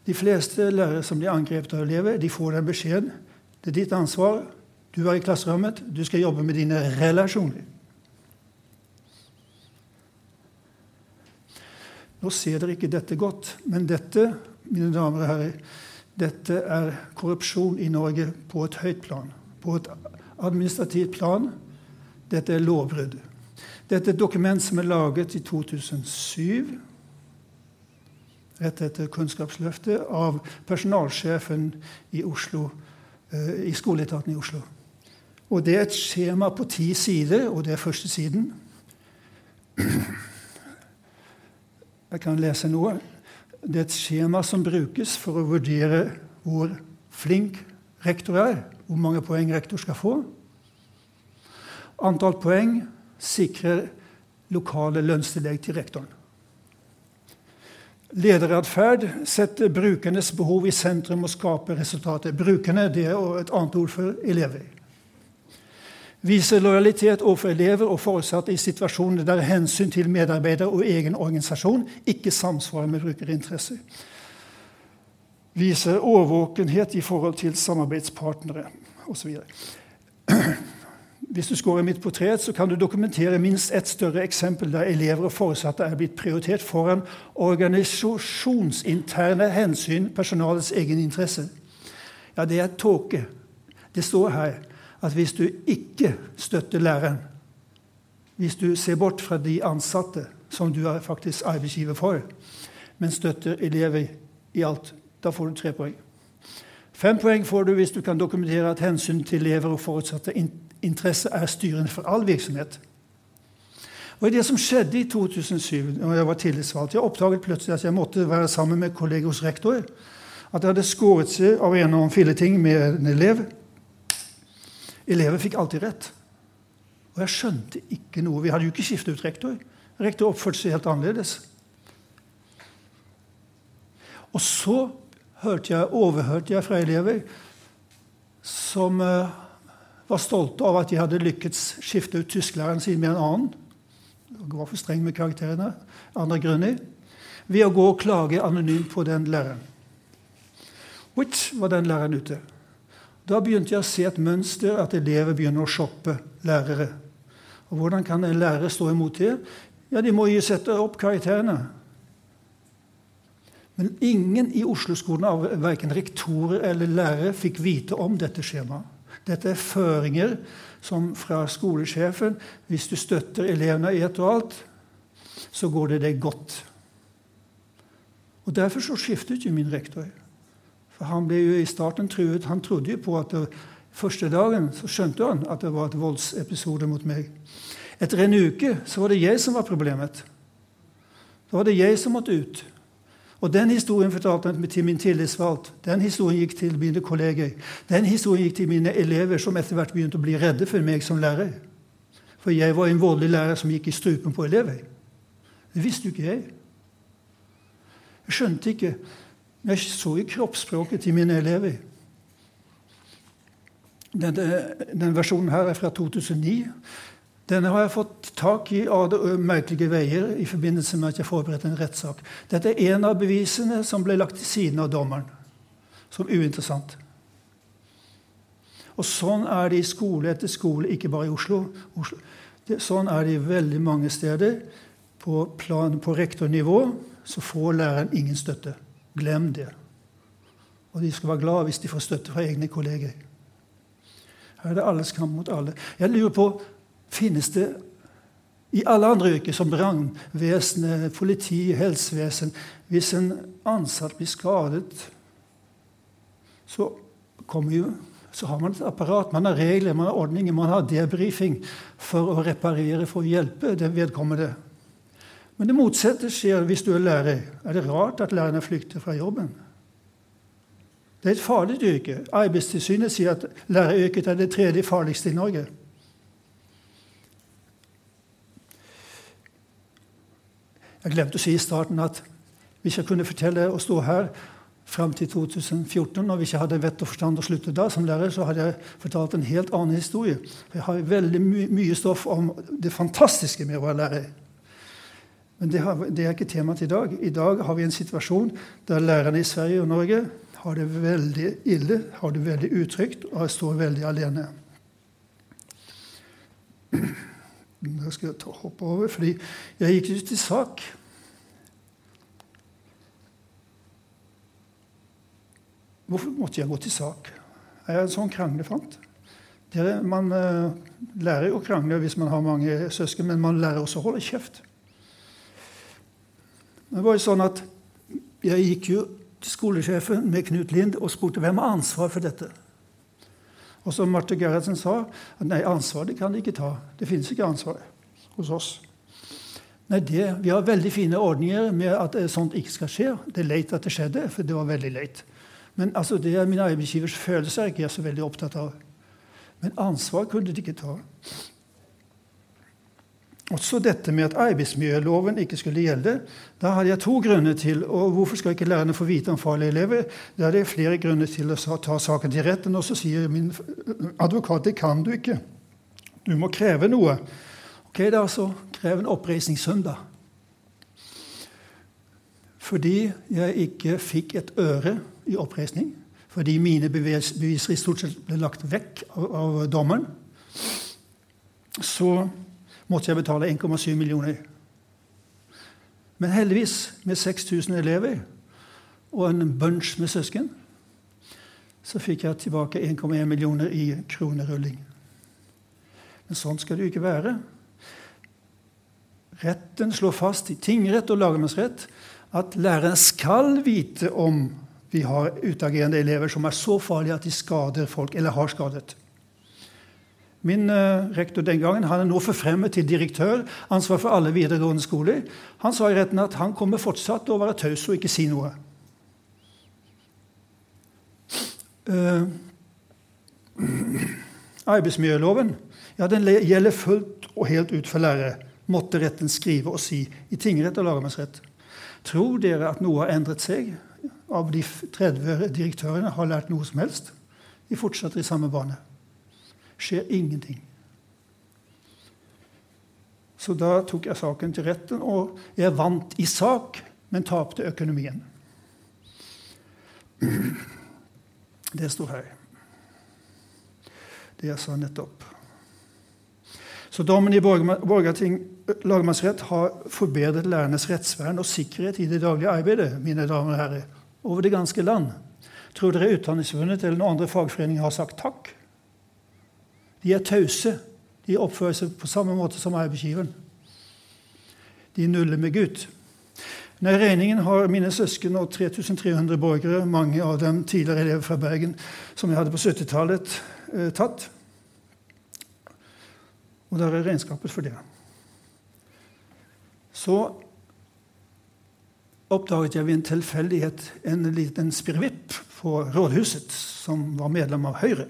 De fleste lærere som blir angrepet av elever, de får den beskjeden. Det er ditt ansvar du er i klasserommet, du skal jobbe med dine relasjoner. Nå ser dere ikke dette godt, men dette mine damer og herrer, dette er korrupsjon i Norge på et høyt plan. På et administrativt plan. Dette er lovbrudd. Dette er et dokument som er laget i 2007, rett etter Kunnskapsløftet, av personalsjefen i, Oslo, eh, i skoleetaten i Oslo. Og det er et skjema på ti sider, og det er første siden. Jeg kan lese noe. Det er et skjema som brukes for å vurdere hvor flink rektor er, hvor mange poeng rektor skal få. Antall poeng sikrer lokale lønnstillegg til rektoren. Lederatferd setter brukernes behov i sentrum og skaper resultater. Brukerne det er et annet ord for elever. Viser lojalitet overfor elever og foresatte i situasjoner der hensyn til medarbeidere og egen organisasjon ikke samsvarer med brukerinteresser. Viser årvåkenhet i forhold til samarbeidspartnere osv. Hvis du scorer mitt portrett, så kan du dokumentere minst ett større eksempel der elever og foresatte er blitt prioritert foran organisasjonsinterne hensyn, personalets egen interesse. Ja, det er tåke. Det står her at hvis du ikke støtter læreren, hvis du ser bort fra de ansatte, som du er faktisk arbeidsgiver for, men støtter elever i alt, da får du tre poeng. Fem poeng får du hvis du kan dokumentere at hensyn til elever og forutsatte interesse er styrende for all virksomhet. Og i Det som skjedde i 2007, når jeg var tillitsvalgt Jeg oppdaget plutselig at jeg måtte være sammen med kolleger hos rektor. At jeg hadde skåret seg av en og filleting med en elev. Elever fikk alltid rett. Og jeg skjønte ikke noe. Vi hadde jo ikke skiftet ut rektor. Rektor oppførte seg helt annerledes. Og så jeg, overhørte jeg fra elever som uh, var stolte av at de hadde lykkes skifte ut tysklæreren sin med en annen. Jeg var for streng med karakterene. Andre grunner. Ved å gå og klage anonymt på den læreren. Which var den læreren ute. Da begynte jeg å se et mønster, at elever begynner å shoppe lærere. Og Hvordan kan en lærer stå imot det? Ja, De må jo sette opp karakterene. Men ingen i Oslo-skolen, verken rektorer eller lærere, fikk vite om dette skjemaet. Dette er føringer som fra skolesjefen Hvis du støtter elevene i ett og alt, så går det deg godt. Og Derfor så skiftet jo min rektor. For Han ble jo i starten truet. Han trodde jo på at det, første dagen så skjønte han at det var et voldsepisode mot meg. Etter en uke så var det jeg som var problemet. Da var det jeg som måtte ut. Og Den historien fortalte han til min tillitsvalgt. Den historien gikk til mine kolleger. Den historien gikk til mine elever, som etter hvert begynte å bli redde for meg som lærer. For jeg var en voldelig lærer som gikk i strupen på elever. Det visste jo ikke jeg. Jeg skjønte ikke. Jeg så i kroppsspråket til mine elever. Denne, denne versjonen her er fra 2009. Denne har jeg fått tak i av merkelige veier i forbindelse med at jeg forberedte en rettssak. Dette er en av bevisene som ble lagt til siden av dommeren som uinteressant. Og sånn er det i skole etter skole, ikke bare i Oslo. Oslo. Det, sånn er det i veldig mange steder. På, plan, på rektornivå så får læreren ingen støtte. Glem det. Og de skal være glad hvis de får støtte fra egne kolleger. Her er det alles kamp mot alle. Jeg lurer på finnes det i alle andre yrker, som brannvesenet, politi, helsevesen Hvis en ansatt blir skadet, så, jo, så har man et apparat, man har regler, man har ordninger, man har debrifing for å reparere, for å hjelpe det vedkommende. Men det motsatte skjer hvis du er lærer. Er det rart at lærerne flykter fra jobben? Det er et farlig yrke. Arbeidstilsynet sier at læreryrket er det tredje farligste i Norge. Jeg glemte å si i starten at hvis jeg kunne fortelle å stå her fram til 2014, og hvis jeg hadde vett og forstand å slutte da som lærer, så hadde jeg fortalt en helt annen historie. Jeg har veldig my mye stoff om det fantastiske med å være lærer. Men det, har, det er ikke temaet i dag. I dag har vi en situasjon der lærerne i Sverige og Norge har det veldig ille, har det veldig utrygt og står veldig alene. Da skal jeg ta, hoppe over, fordi jeg gikk ut i sak. Hvorfor måtte jeg gå til sak? Jeg er en sånn kranglefant. Man uh, lærer jo å krangle hvis man har mange søsken, men man lærer også å holde kjeft. Det var jo sånn at Jeg gikk jo til skolesjefen med Knut Lind og spurte hvem har ansvar for dette. Og som Marte Gerhardsen sa, at nei, ansvar det kan de ikke ta. Det finnes ikke ansvar hos oss. Nei, det, Vi har veldig fine ordninger med at sånt ikke skal skje. Det er leit at det skjedde, for det var veldig leit. Men altså, det er min arbeidsgivers følelser jeg ikke er så veldig opptatt av. Men ansvar kunne de ikke ta. Også dette med at arbeidsmiljøloven ikke skulle gjelde. Da hadde jeg to grunner til. Og hvorfor skal ikke lærerne få vite om farlige elever? Da er det flere grunner til å ta saken til retten. Og så sier min advokat det kan du ikke. Du må kreve noe. Ok, da så krev en oppreisningssum, da. Fordi jeg ikke fikk et øre i oppreisning. Fordi mine beviser i stort sett ble lagt vekk av, av dommeren. Så måtte jeg betale 1,7 millioner. Men heldigvis, med 6000 elever og en bunch med søsken, så fikk jeg tilbake 1,1 millioner i kronerulling. Men sånn skal det jo ikke være. Retten slår fast i tingrett og lagmannsrett at læreren skal vite om vi har utagerende elever som er så farlige at de skader folk, eller har skadet. Min uh, rektor den gangen han er nå forfremmet til direktør, ansvar for alle videregående skoler. Han sa i retten at han kommer fortsatt til å være taus og ikke si noe. Uh, arbeidsmiljøloven ja, den gjelder fullt og helt ut for lærere, måtte retten skrive og si i tingrett og lagmannsrett. Tror dere at noe har endret seg? Av de 30 direktørene har lært noe som helst? De fortsetter i samme bane skjer ingenting. Så da tok jeg saken til retten, og jeg vant i sak, men tapte økonomien. Det står her. Det jeg sa nettopp. Så dommen i Borgarting lagmannsrett har forbedret lærernes rettsvern og sikkerhet i det daglige arbeidet, mine damer og herrer, over det ganske land. Tror dere Utdanningsforbundet eller noen andre fagforeninger har sagt takk? De er tause. De oppfører seg på samme måte som arbeidsgiveren. De nuller med Gud. Når regningen har mine søsken og 3300 borgere, mange av dem tidligere elever fra Bergen, som jeg hadde på 70-tallet, eh, tatt. Og der er regnskapet for det. Så oppdaget jeg ved en tilfeldighet en liten spirrevipp på rådhuset som var medlem av Høyre.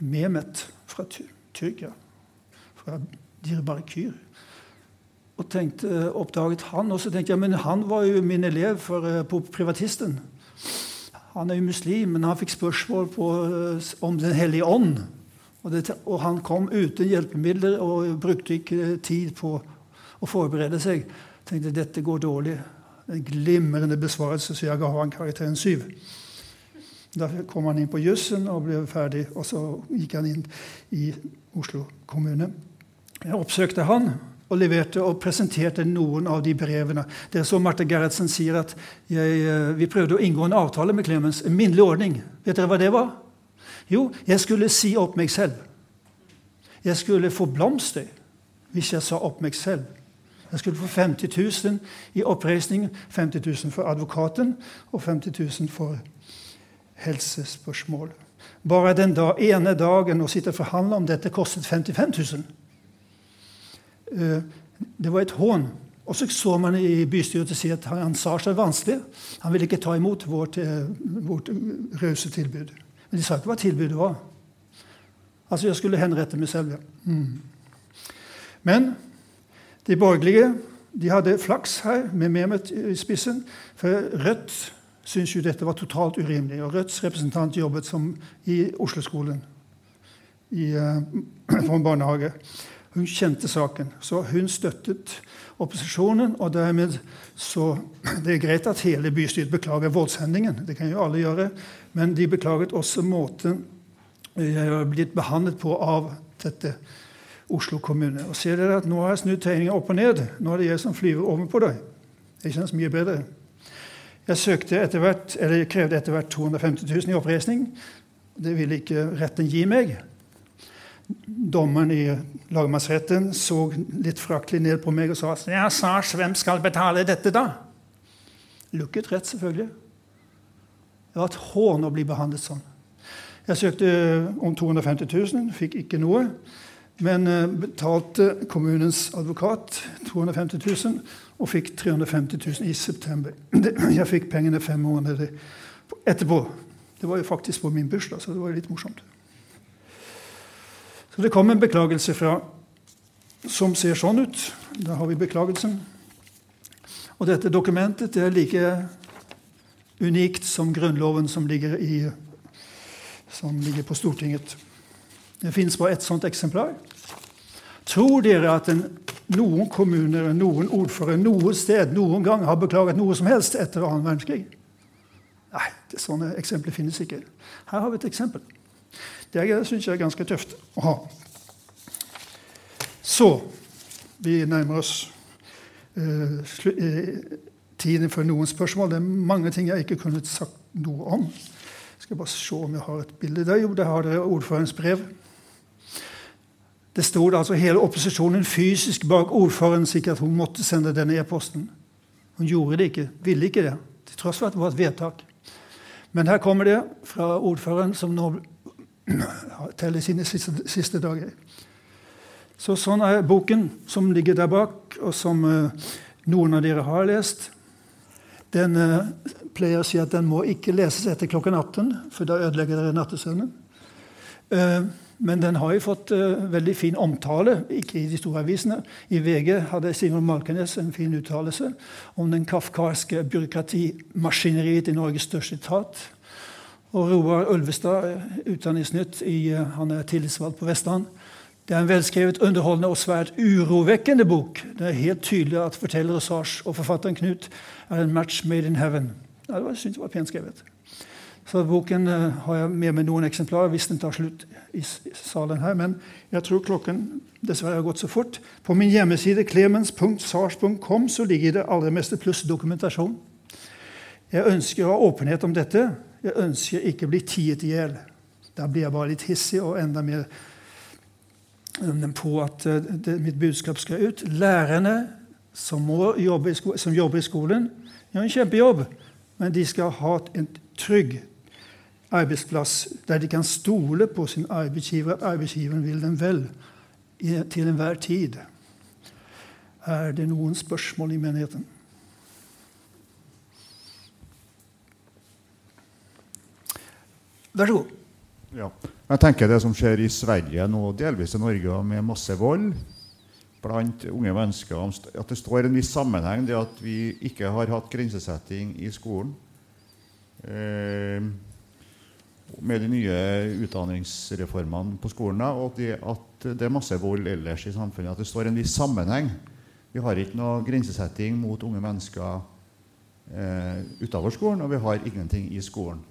Mehmet fra Tyrkia, fra Dirbarkyr. Og tenkte, oppdaget han, og så tenkte jeg men han var jo min elev for, eh, på privatisten. Han er jo muslim, men han fikk spørsmål på, eh, om Den hellige ånd. Og, det, og, han kom uten hjelpemidler og brukte ikke tid på å forberede seg. tenkte dette går dårlig. En glimrende besvarelse, så jeg ga han karakteren syv. Da kom han inn på jussen og ble ferdig, og så gikk han inn i Oslo kommune. Jeg oppsøkte han og leverte og presenterte noen av de brevene. Det er så Marte Gerhardsen sier at jeg, eh, vi prøvde å inngå en avtale med Clemens. En minnelig ordning. Vet dere hva det var? Jo, jeg skulle si opp meg selv. Jeg skulle få blomster hvis jeg sa opp meg selv. Jeg skulle få 50 000 i oppreisning. 50 000 for advokaten og 50 000 for helsespørsmål. Bare den da, ene dagen å sitte og forhandle om dette kostet 55 000. Uh, det var et hån. Og så så man i bystyret si at han sa seg vanskelig. Han ville ikke ta imot vårt, eh, vårt rause tilbud. Men de sa ikke hva tilbudet var. Altså, jeg skulle henrette meg selv. Ja. Mm. Men de borgerlige de hadde flaks her, med Mehmet i spissen. For Rødt syntes jo dette var totalt urimelig. Og Rødts representant jobbet som i Oslo-skolen uh, for en barnehage. Hun kjente saken, så hun støttet opposisjonen. Og dermed så Det er greit at hele bystyret beklager voldshendingen, det kan jo alle gjøre, men de beklaget også måten jeg har blitt behandlet på av dette Oslo kommune. Og ser dere at Nå har jeg snudd tegninga opp og ned. Nå er det jeg som flyver ovenpå deg. Det kjennes mye bedre. Jeg søkte etter hvert, eller krevde etter hvert 250 000 i oppreisning. Det ville ikke retten gi meg dommeren i lagmannsretten så litt fraktelig ned på meg og sa ja, Sars, hvem skal betale dette, da? Lukket rett, selvfølgelig. Det var et hån å bli behandlet sånn. Jeg søkte om 250 000, fikk ikke noe. Men eh, betalte kommunens advokat 250 000 og fikk 350 000 i september. Jeg fikk pengene fem måneder etterpå. Det var jo faktisk på min bursdag, så det var litt morsomt. Så det kom en beklagelse fra som ser sånn ut. Da har vi beklagelsen. Og dette dokumentet det er like unikt som Grunnloven som ligger, i, som ligger på Stortinget. Det fins bare ett sånt eksemplar. Tror dere at en, noen kommuner, noen ordfører, noe sted noen gang har beklaget noe som helst etter annen verdenskrig? Nei, det, sånne eksempler finnes ikke. Her har vi et eksempel. Det syns jeg er ganske tøft å ha. Så vi nærmer oss uh, tiden for noen spørsmål. Det er mange ting jeg ikke kunne sagt noe om. Jeg skal bare se om jeg har et bilde der. Jo, der har dere ordførerens brev. Det stod altså hele opposisjonen fysisk bak ordføreren, sikkert hun måtte sende denne e-posten. Hun gjorde det ikke, ville ikke det, til tross for at det var et vedtak. Men her kommer det fra ordføreren, som nå teller sine siste, siste, dager. Så sånn er boken som ligger der bak, og som uh, noen av dere har lest. Den uh, pleier å si at den må ikke leses etter klokken 18, for da ødelegger dere nattesøvnen. Uh, men den har jo fått veldig fin omtale, ikke i de store avisene. I VG hadde Simon Malkenes en fin uttalelse om den kafkarske byråkratimaskineriet i Norges største etat. Og Roar Ulvestad, Utdanningsnytt, i, uh, han er tillitsvalgt på Vestland. Det er en velskrevet, underholdende og svært urovekkende bok. Det er helt tydelig at forteller Sars og forfatteren Knut er en match made in heaven. Ja, det var, jeg synes det var pent skrevet. Så Boken uh, har jeg med meg noen eksemplarer hvis den tar slutt i salen her. Men jeg tror klokken dessverre har gått så fort. På min hjemmeside clemens.sars.com så ligger det aller meste pluss dokumentasjon. Jeg ønsker å ha åpenhet om dette. Jeg ønsker ikke å bli tiet i hjel. Da blir jeg bare litt hissig og enda mer på at uh, det, mitt budskap skal ut. Lærerne som, jobbe som, jobber i skolen, gjør en kjempejobb, men de skal ha en trygg arbeidsplass der de kan stole på sin arbeidsgiver. Arbeidsgiveren vil dem vel til enhver tid. Er det noen spørsmål i menigheten? Vær så god. Ja. Jeg tenker Det som skjer i Sverige nå, delvis i Norge, med masse vold blant unge mennesker, at det står en viss sammenheng det at vi ikke har hatt grensesetting i skolen. Eh, med de nye utdanningsreformene på skolen, og de, at det er masse vold ellers i samfunnet. At det står en viss sammenheng. Vi har ikke noe grensesetting mot unge mennesker eh, utover skolen, og vi har ingenting i skolen.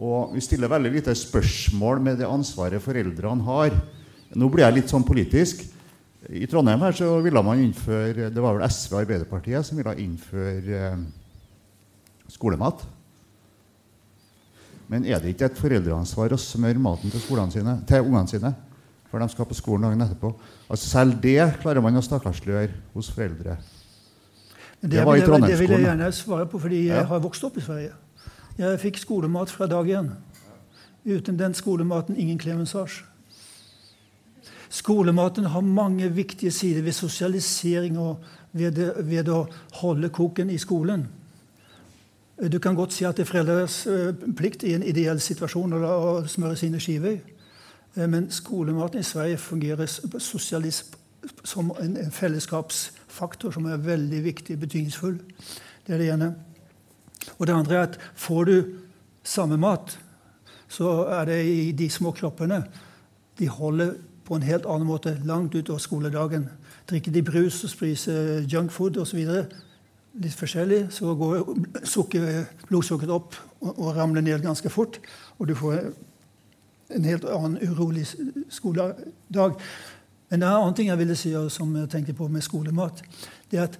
Og vi stiller veldig lite spørsmål med det ansvaret foreldrene har. Nå blir jeg litt sånn politisk. I Trondheim her så ville man innføre Det var vel SV og Arbeiderpartiet som ville innføre eh, skolemat. Men er det ikke et foreldreansvar å smøre maten til, sine, til ungene sine? For de skal på skolen dagen etterpå. Altså Selv det klarer man å stakkarsliggjøre hos foreldre. Det, det, var i det, det vil jeg gjerne svare på, fordi jeg ja. har vokst opp i Sverige. Jeg fikk skolemat fra dag én. Uten den skolematen ingen klemensasj. Skolematen har mange viktige sider ved sosialisering og ved, ved å holde koken i skolen. Du kan godt si at det er foreldres eh, plikt i en ideell situasjon å smøre sine skiver. Eh, men skolematen i Sverige fungerer som en fellesskapsfaktor som er veldig viktig og betydningsfull. Det er det ene. Og det andre er at får du samme mat, så er det i de små kroppene De holder på en helt annen måte langt utover skoledagen. Drikker de brus og spiser junkfood osv. litt forskjellig, så går sukker, blodsukkeret opp og, og, ramler ned ganske fort. Og du får en helt annen urolig skoledag. Men en annen ting jeg ville si som jeg tenkte på med skolemat. det er at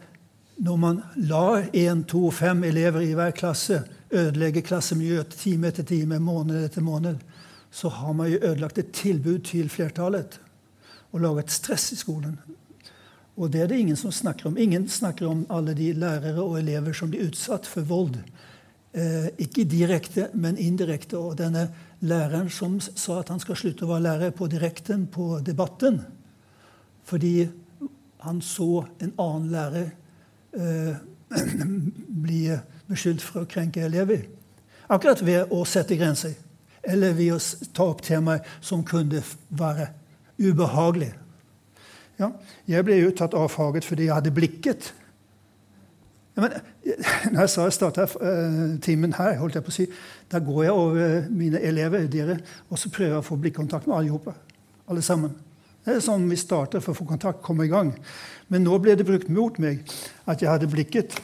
når man lar én, to, fem elever i hver klasse ødelegge klassemiljøet time etter time, måned etter måned, så har man jo ødelagt et tilbud til flertallet og laget stress i skolen. Og det er det ingen som snakker om. Ingen snakker om alle de lærere og elever som blir utsatt for vold. Eh, ikke direkte, men indirekte. Og denne læreren som sa at han skal slutte å være lærer på direkten på Debatten fordi han så en annen lærer eh, bli beskyldt for å krenke elever. Akkurat ved å sette grenser, eller ved å ta opp temaer som kunne være ubehagelig. Ja, jeg ble jo tatt av faget fordi jeg hadde blikket. Ja, men, når jeg sa jeg starta uh, timen her, holdt jeg på å si, da går jeg over mine elever dere, og så prøver jeg å få blikkontakt med alle, alle sammen. Det er sånn vi starter for å få kontakt, komme i gang. Men nå ble det brukt mot meg at jeg hadde blikket.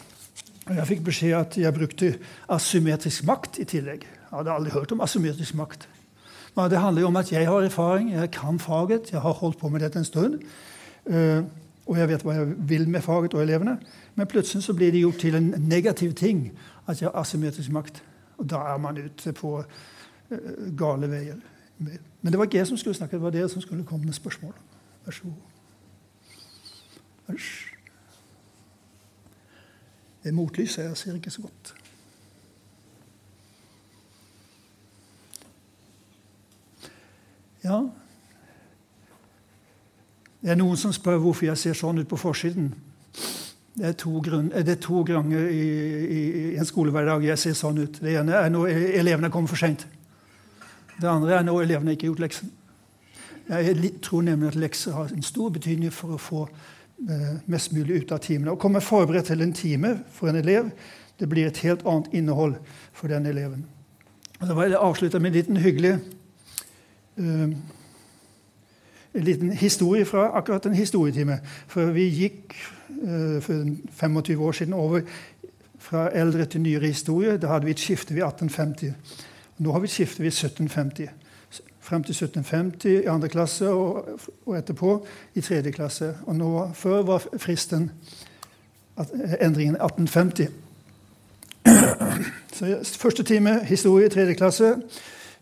Og jeg fikk beskjed at jeg brukte asymmetrisk makt i tillegg. Jeg hadde aldri hørt om asymmetrisk makt. Men det handler jo om at jeg har erfaring, jeg kan faget, jeg har holdt på med dette en stund. Uh, og jeg vet hva jeg vil med faget og elevene. Men plutselig så blir det gjort til en negativ ting at jeg har asymmetrisk makt. Og da er man ute på uh, gale veier. Men det var ikke jeg som skulle snakke, det var dere som skulle komme med spørsmål. Vær så god. Æsj. Det er motlys, jeg ser ikke så godt. Ja Det er noen som spør hvorfor jeg ser sånn ut på forsiden. Det er to, to ganger i, i, en skolehverdag jeg ser sånn ut. Det ene er når elevene kommer for seint. Det andre er når elevene ikke har gjort leksen. Jeg tror nemlig at lekser har en stor betydning for å få eh, mest mulig ut av timene. Å komme forberedt til en time for en elev det blir et helt annet innhold for den eleven. Og da vil jeg avslutte med en liten hyggelig uh, en liten historie fra akkurat en historietime. For vi gikk uh, for 25 år siden over fra eldre til nyere historie. Da hadde vi et skifte ved 1850. Nå har vi et skifte ved 1750. Frem til 1750 i andre klasse og, og etterpå i tredje klasse. Og nå, Før var fristen at, endringen 1850. Så Første time historie i tredje klasse.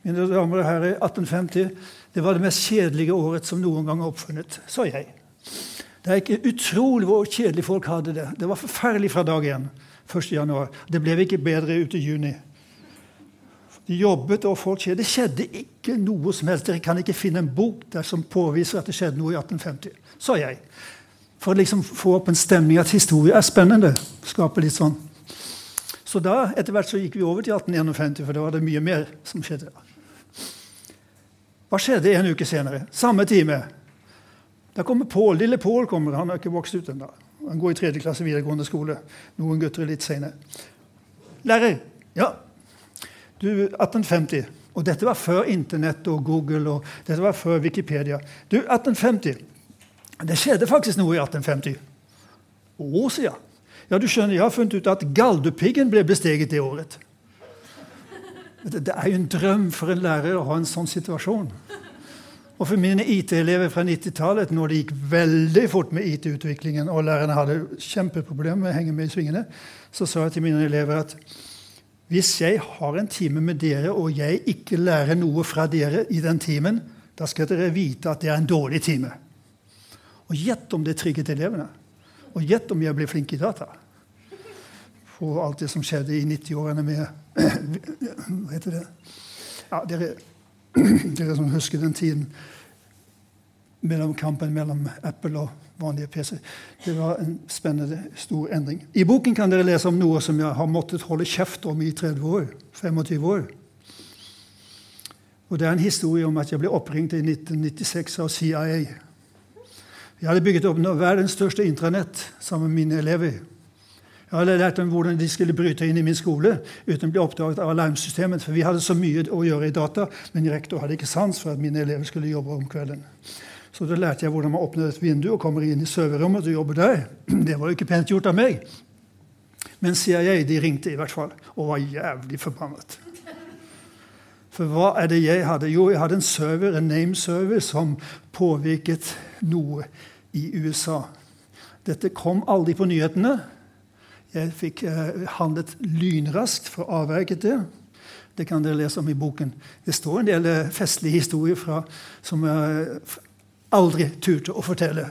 Mine damer og herrer, 1850 det var det mest kjedelige året som noen gang er oppfunnet, sa jeg. Det er ikke utrolig hvor kjedelig folk hadde det. Det var forferdelig fra dag én. 1. januar. Det ble ikke bedre ut i juni. De jobbet, og folk skjedde. Det skjedde ikke noe som helst. Dere kan ikke finne en bok der som påviser at det skjedde noe i 1850, sa jeg. For å liksom få opp en stemning at historie er spennende. Skape litt sånn. Så da, etter hvert så gikk vi over til 1851, for da var det mye mer som skjedde. Hva skjedde en uke senere? Samme time. Da kommer Pål. Lille Pål kommer. Han er ikke vokst ut ennå. Han går i tredje klasse videregående skole. Noen gutter litt senere. Lærer. Ja. Du, 1850. Og dette var før Internett og Google og dette var før Wikipedia. Du, 1850. Det skjedde faktisk noe i 1850. Å, sier jeg. Ja, du skjønner, Jeg har funnet ut at Galdhøpiggen ble besteget det året. Det er jo en drøm for en lærer å ha en sånn situasjon. Og for mine IT-elever fra 90-tallet, når det gikk veldig fort med IT-utviklingen, og lærerne hadde kjempeproblemer med å henge med i svingene, så sa jeg til mine elever at hvis jeg har en time med dere, og jeg ikke lærer noe fra dere i den timen, da skal dere vite at det er en dårlig time. Og gjett om det trigget elevene. Og gjett om jeg blir flink i data. For alt det som skjedde i 90-årene med Hva heter det? Ja, dere dere som husker den tiden mellom kampen mellom Apple og vanlige PC. Det var en spennende, stor endring. I boken kan dere lese om noe som jeg har måttet holde kjeft om i 30 år, 25 år. Og Det er en historie om at jeg ble oppringt i 1996 av CIA. Jeg hadde bygget opp verdens største intranett sammen med mine elever. Jeg hadde lært dem hvordan de skulle bryte inn i min skole uten å bli oppdaget av alarmsystemet. For vi hadde så mye å gjøre i data, men rektor hadde ikke sans for at mine elever skulle jobbe om kvelden. Så da lærte jeg hvordan man åpner et vindu og kommer inn i serverrommet og jobber der. Det var jo ikke pent gjort av meg. Men CIA de ringte i hvert fall og var jævlig forbannet. For hva er det jeg hadde? Jo, jeg hadde en server, en name-server som påvirket noe i USA. Dette kom aldri på nyhetene. Jeg fikk eh, handlet lynraskt for å avverge det. Det kan dere lese om i boken. Det står en del eh, festlige historier fra, som jeg aldri turte å fortelle.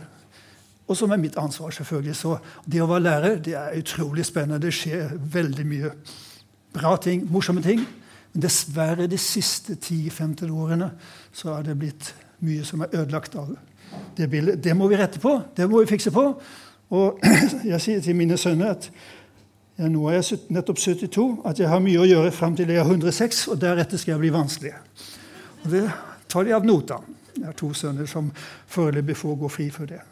Og som er mitt ansvar, selvfølgelig. Så det å være lærer det er utrolig spennende. Det skjer veldig mye bra ting, morsomme ting. Men dessverre de siste 10-15 årene så har det blitt mye som er ødelagt av det bildet. Det må vi rette på. Det må vi fikse på. Og jeg sier til mine sønner at ja, nå er jeg nettopp 72, at jeg har mye å gjøre fram til jeg er 106, og deretter skal jeg bli vanskelig. Og Det tar de av nota. Jeg har to sønner som foreløpig får gå fri for det.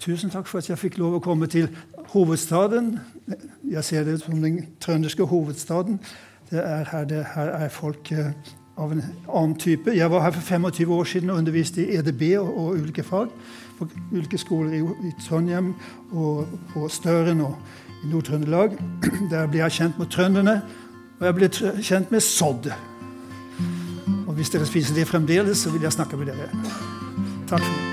Tusen takk for at jeg fikk lov å komme til hovedstaden. Jeg ser det som den trønderske hovedstaden. Er her, det, her er folk eh, av en annen type. Jeg var her for 25 år siden og underviste i EDB og, og ulike fag på ulike skoler i, Trondheim og på Støren og i Nord-Trøndelag. Der blir jeg kjent med trønderne, og jeg blir kjent med sodd. Og hvis dere spiser det fremdeles, så vil jeg snakke med dere. Takk for meg.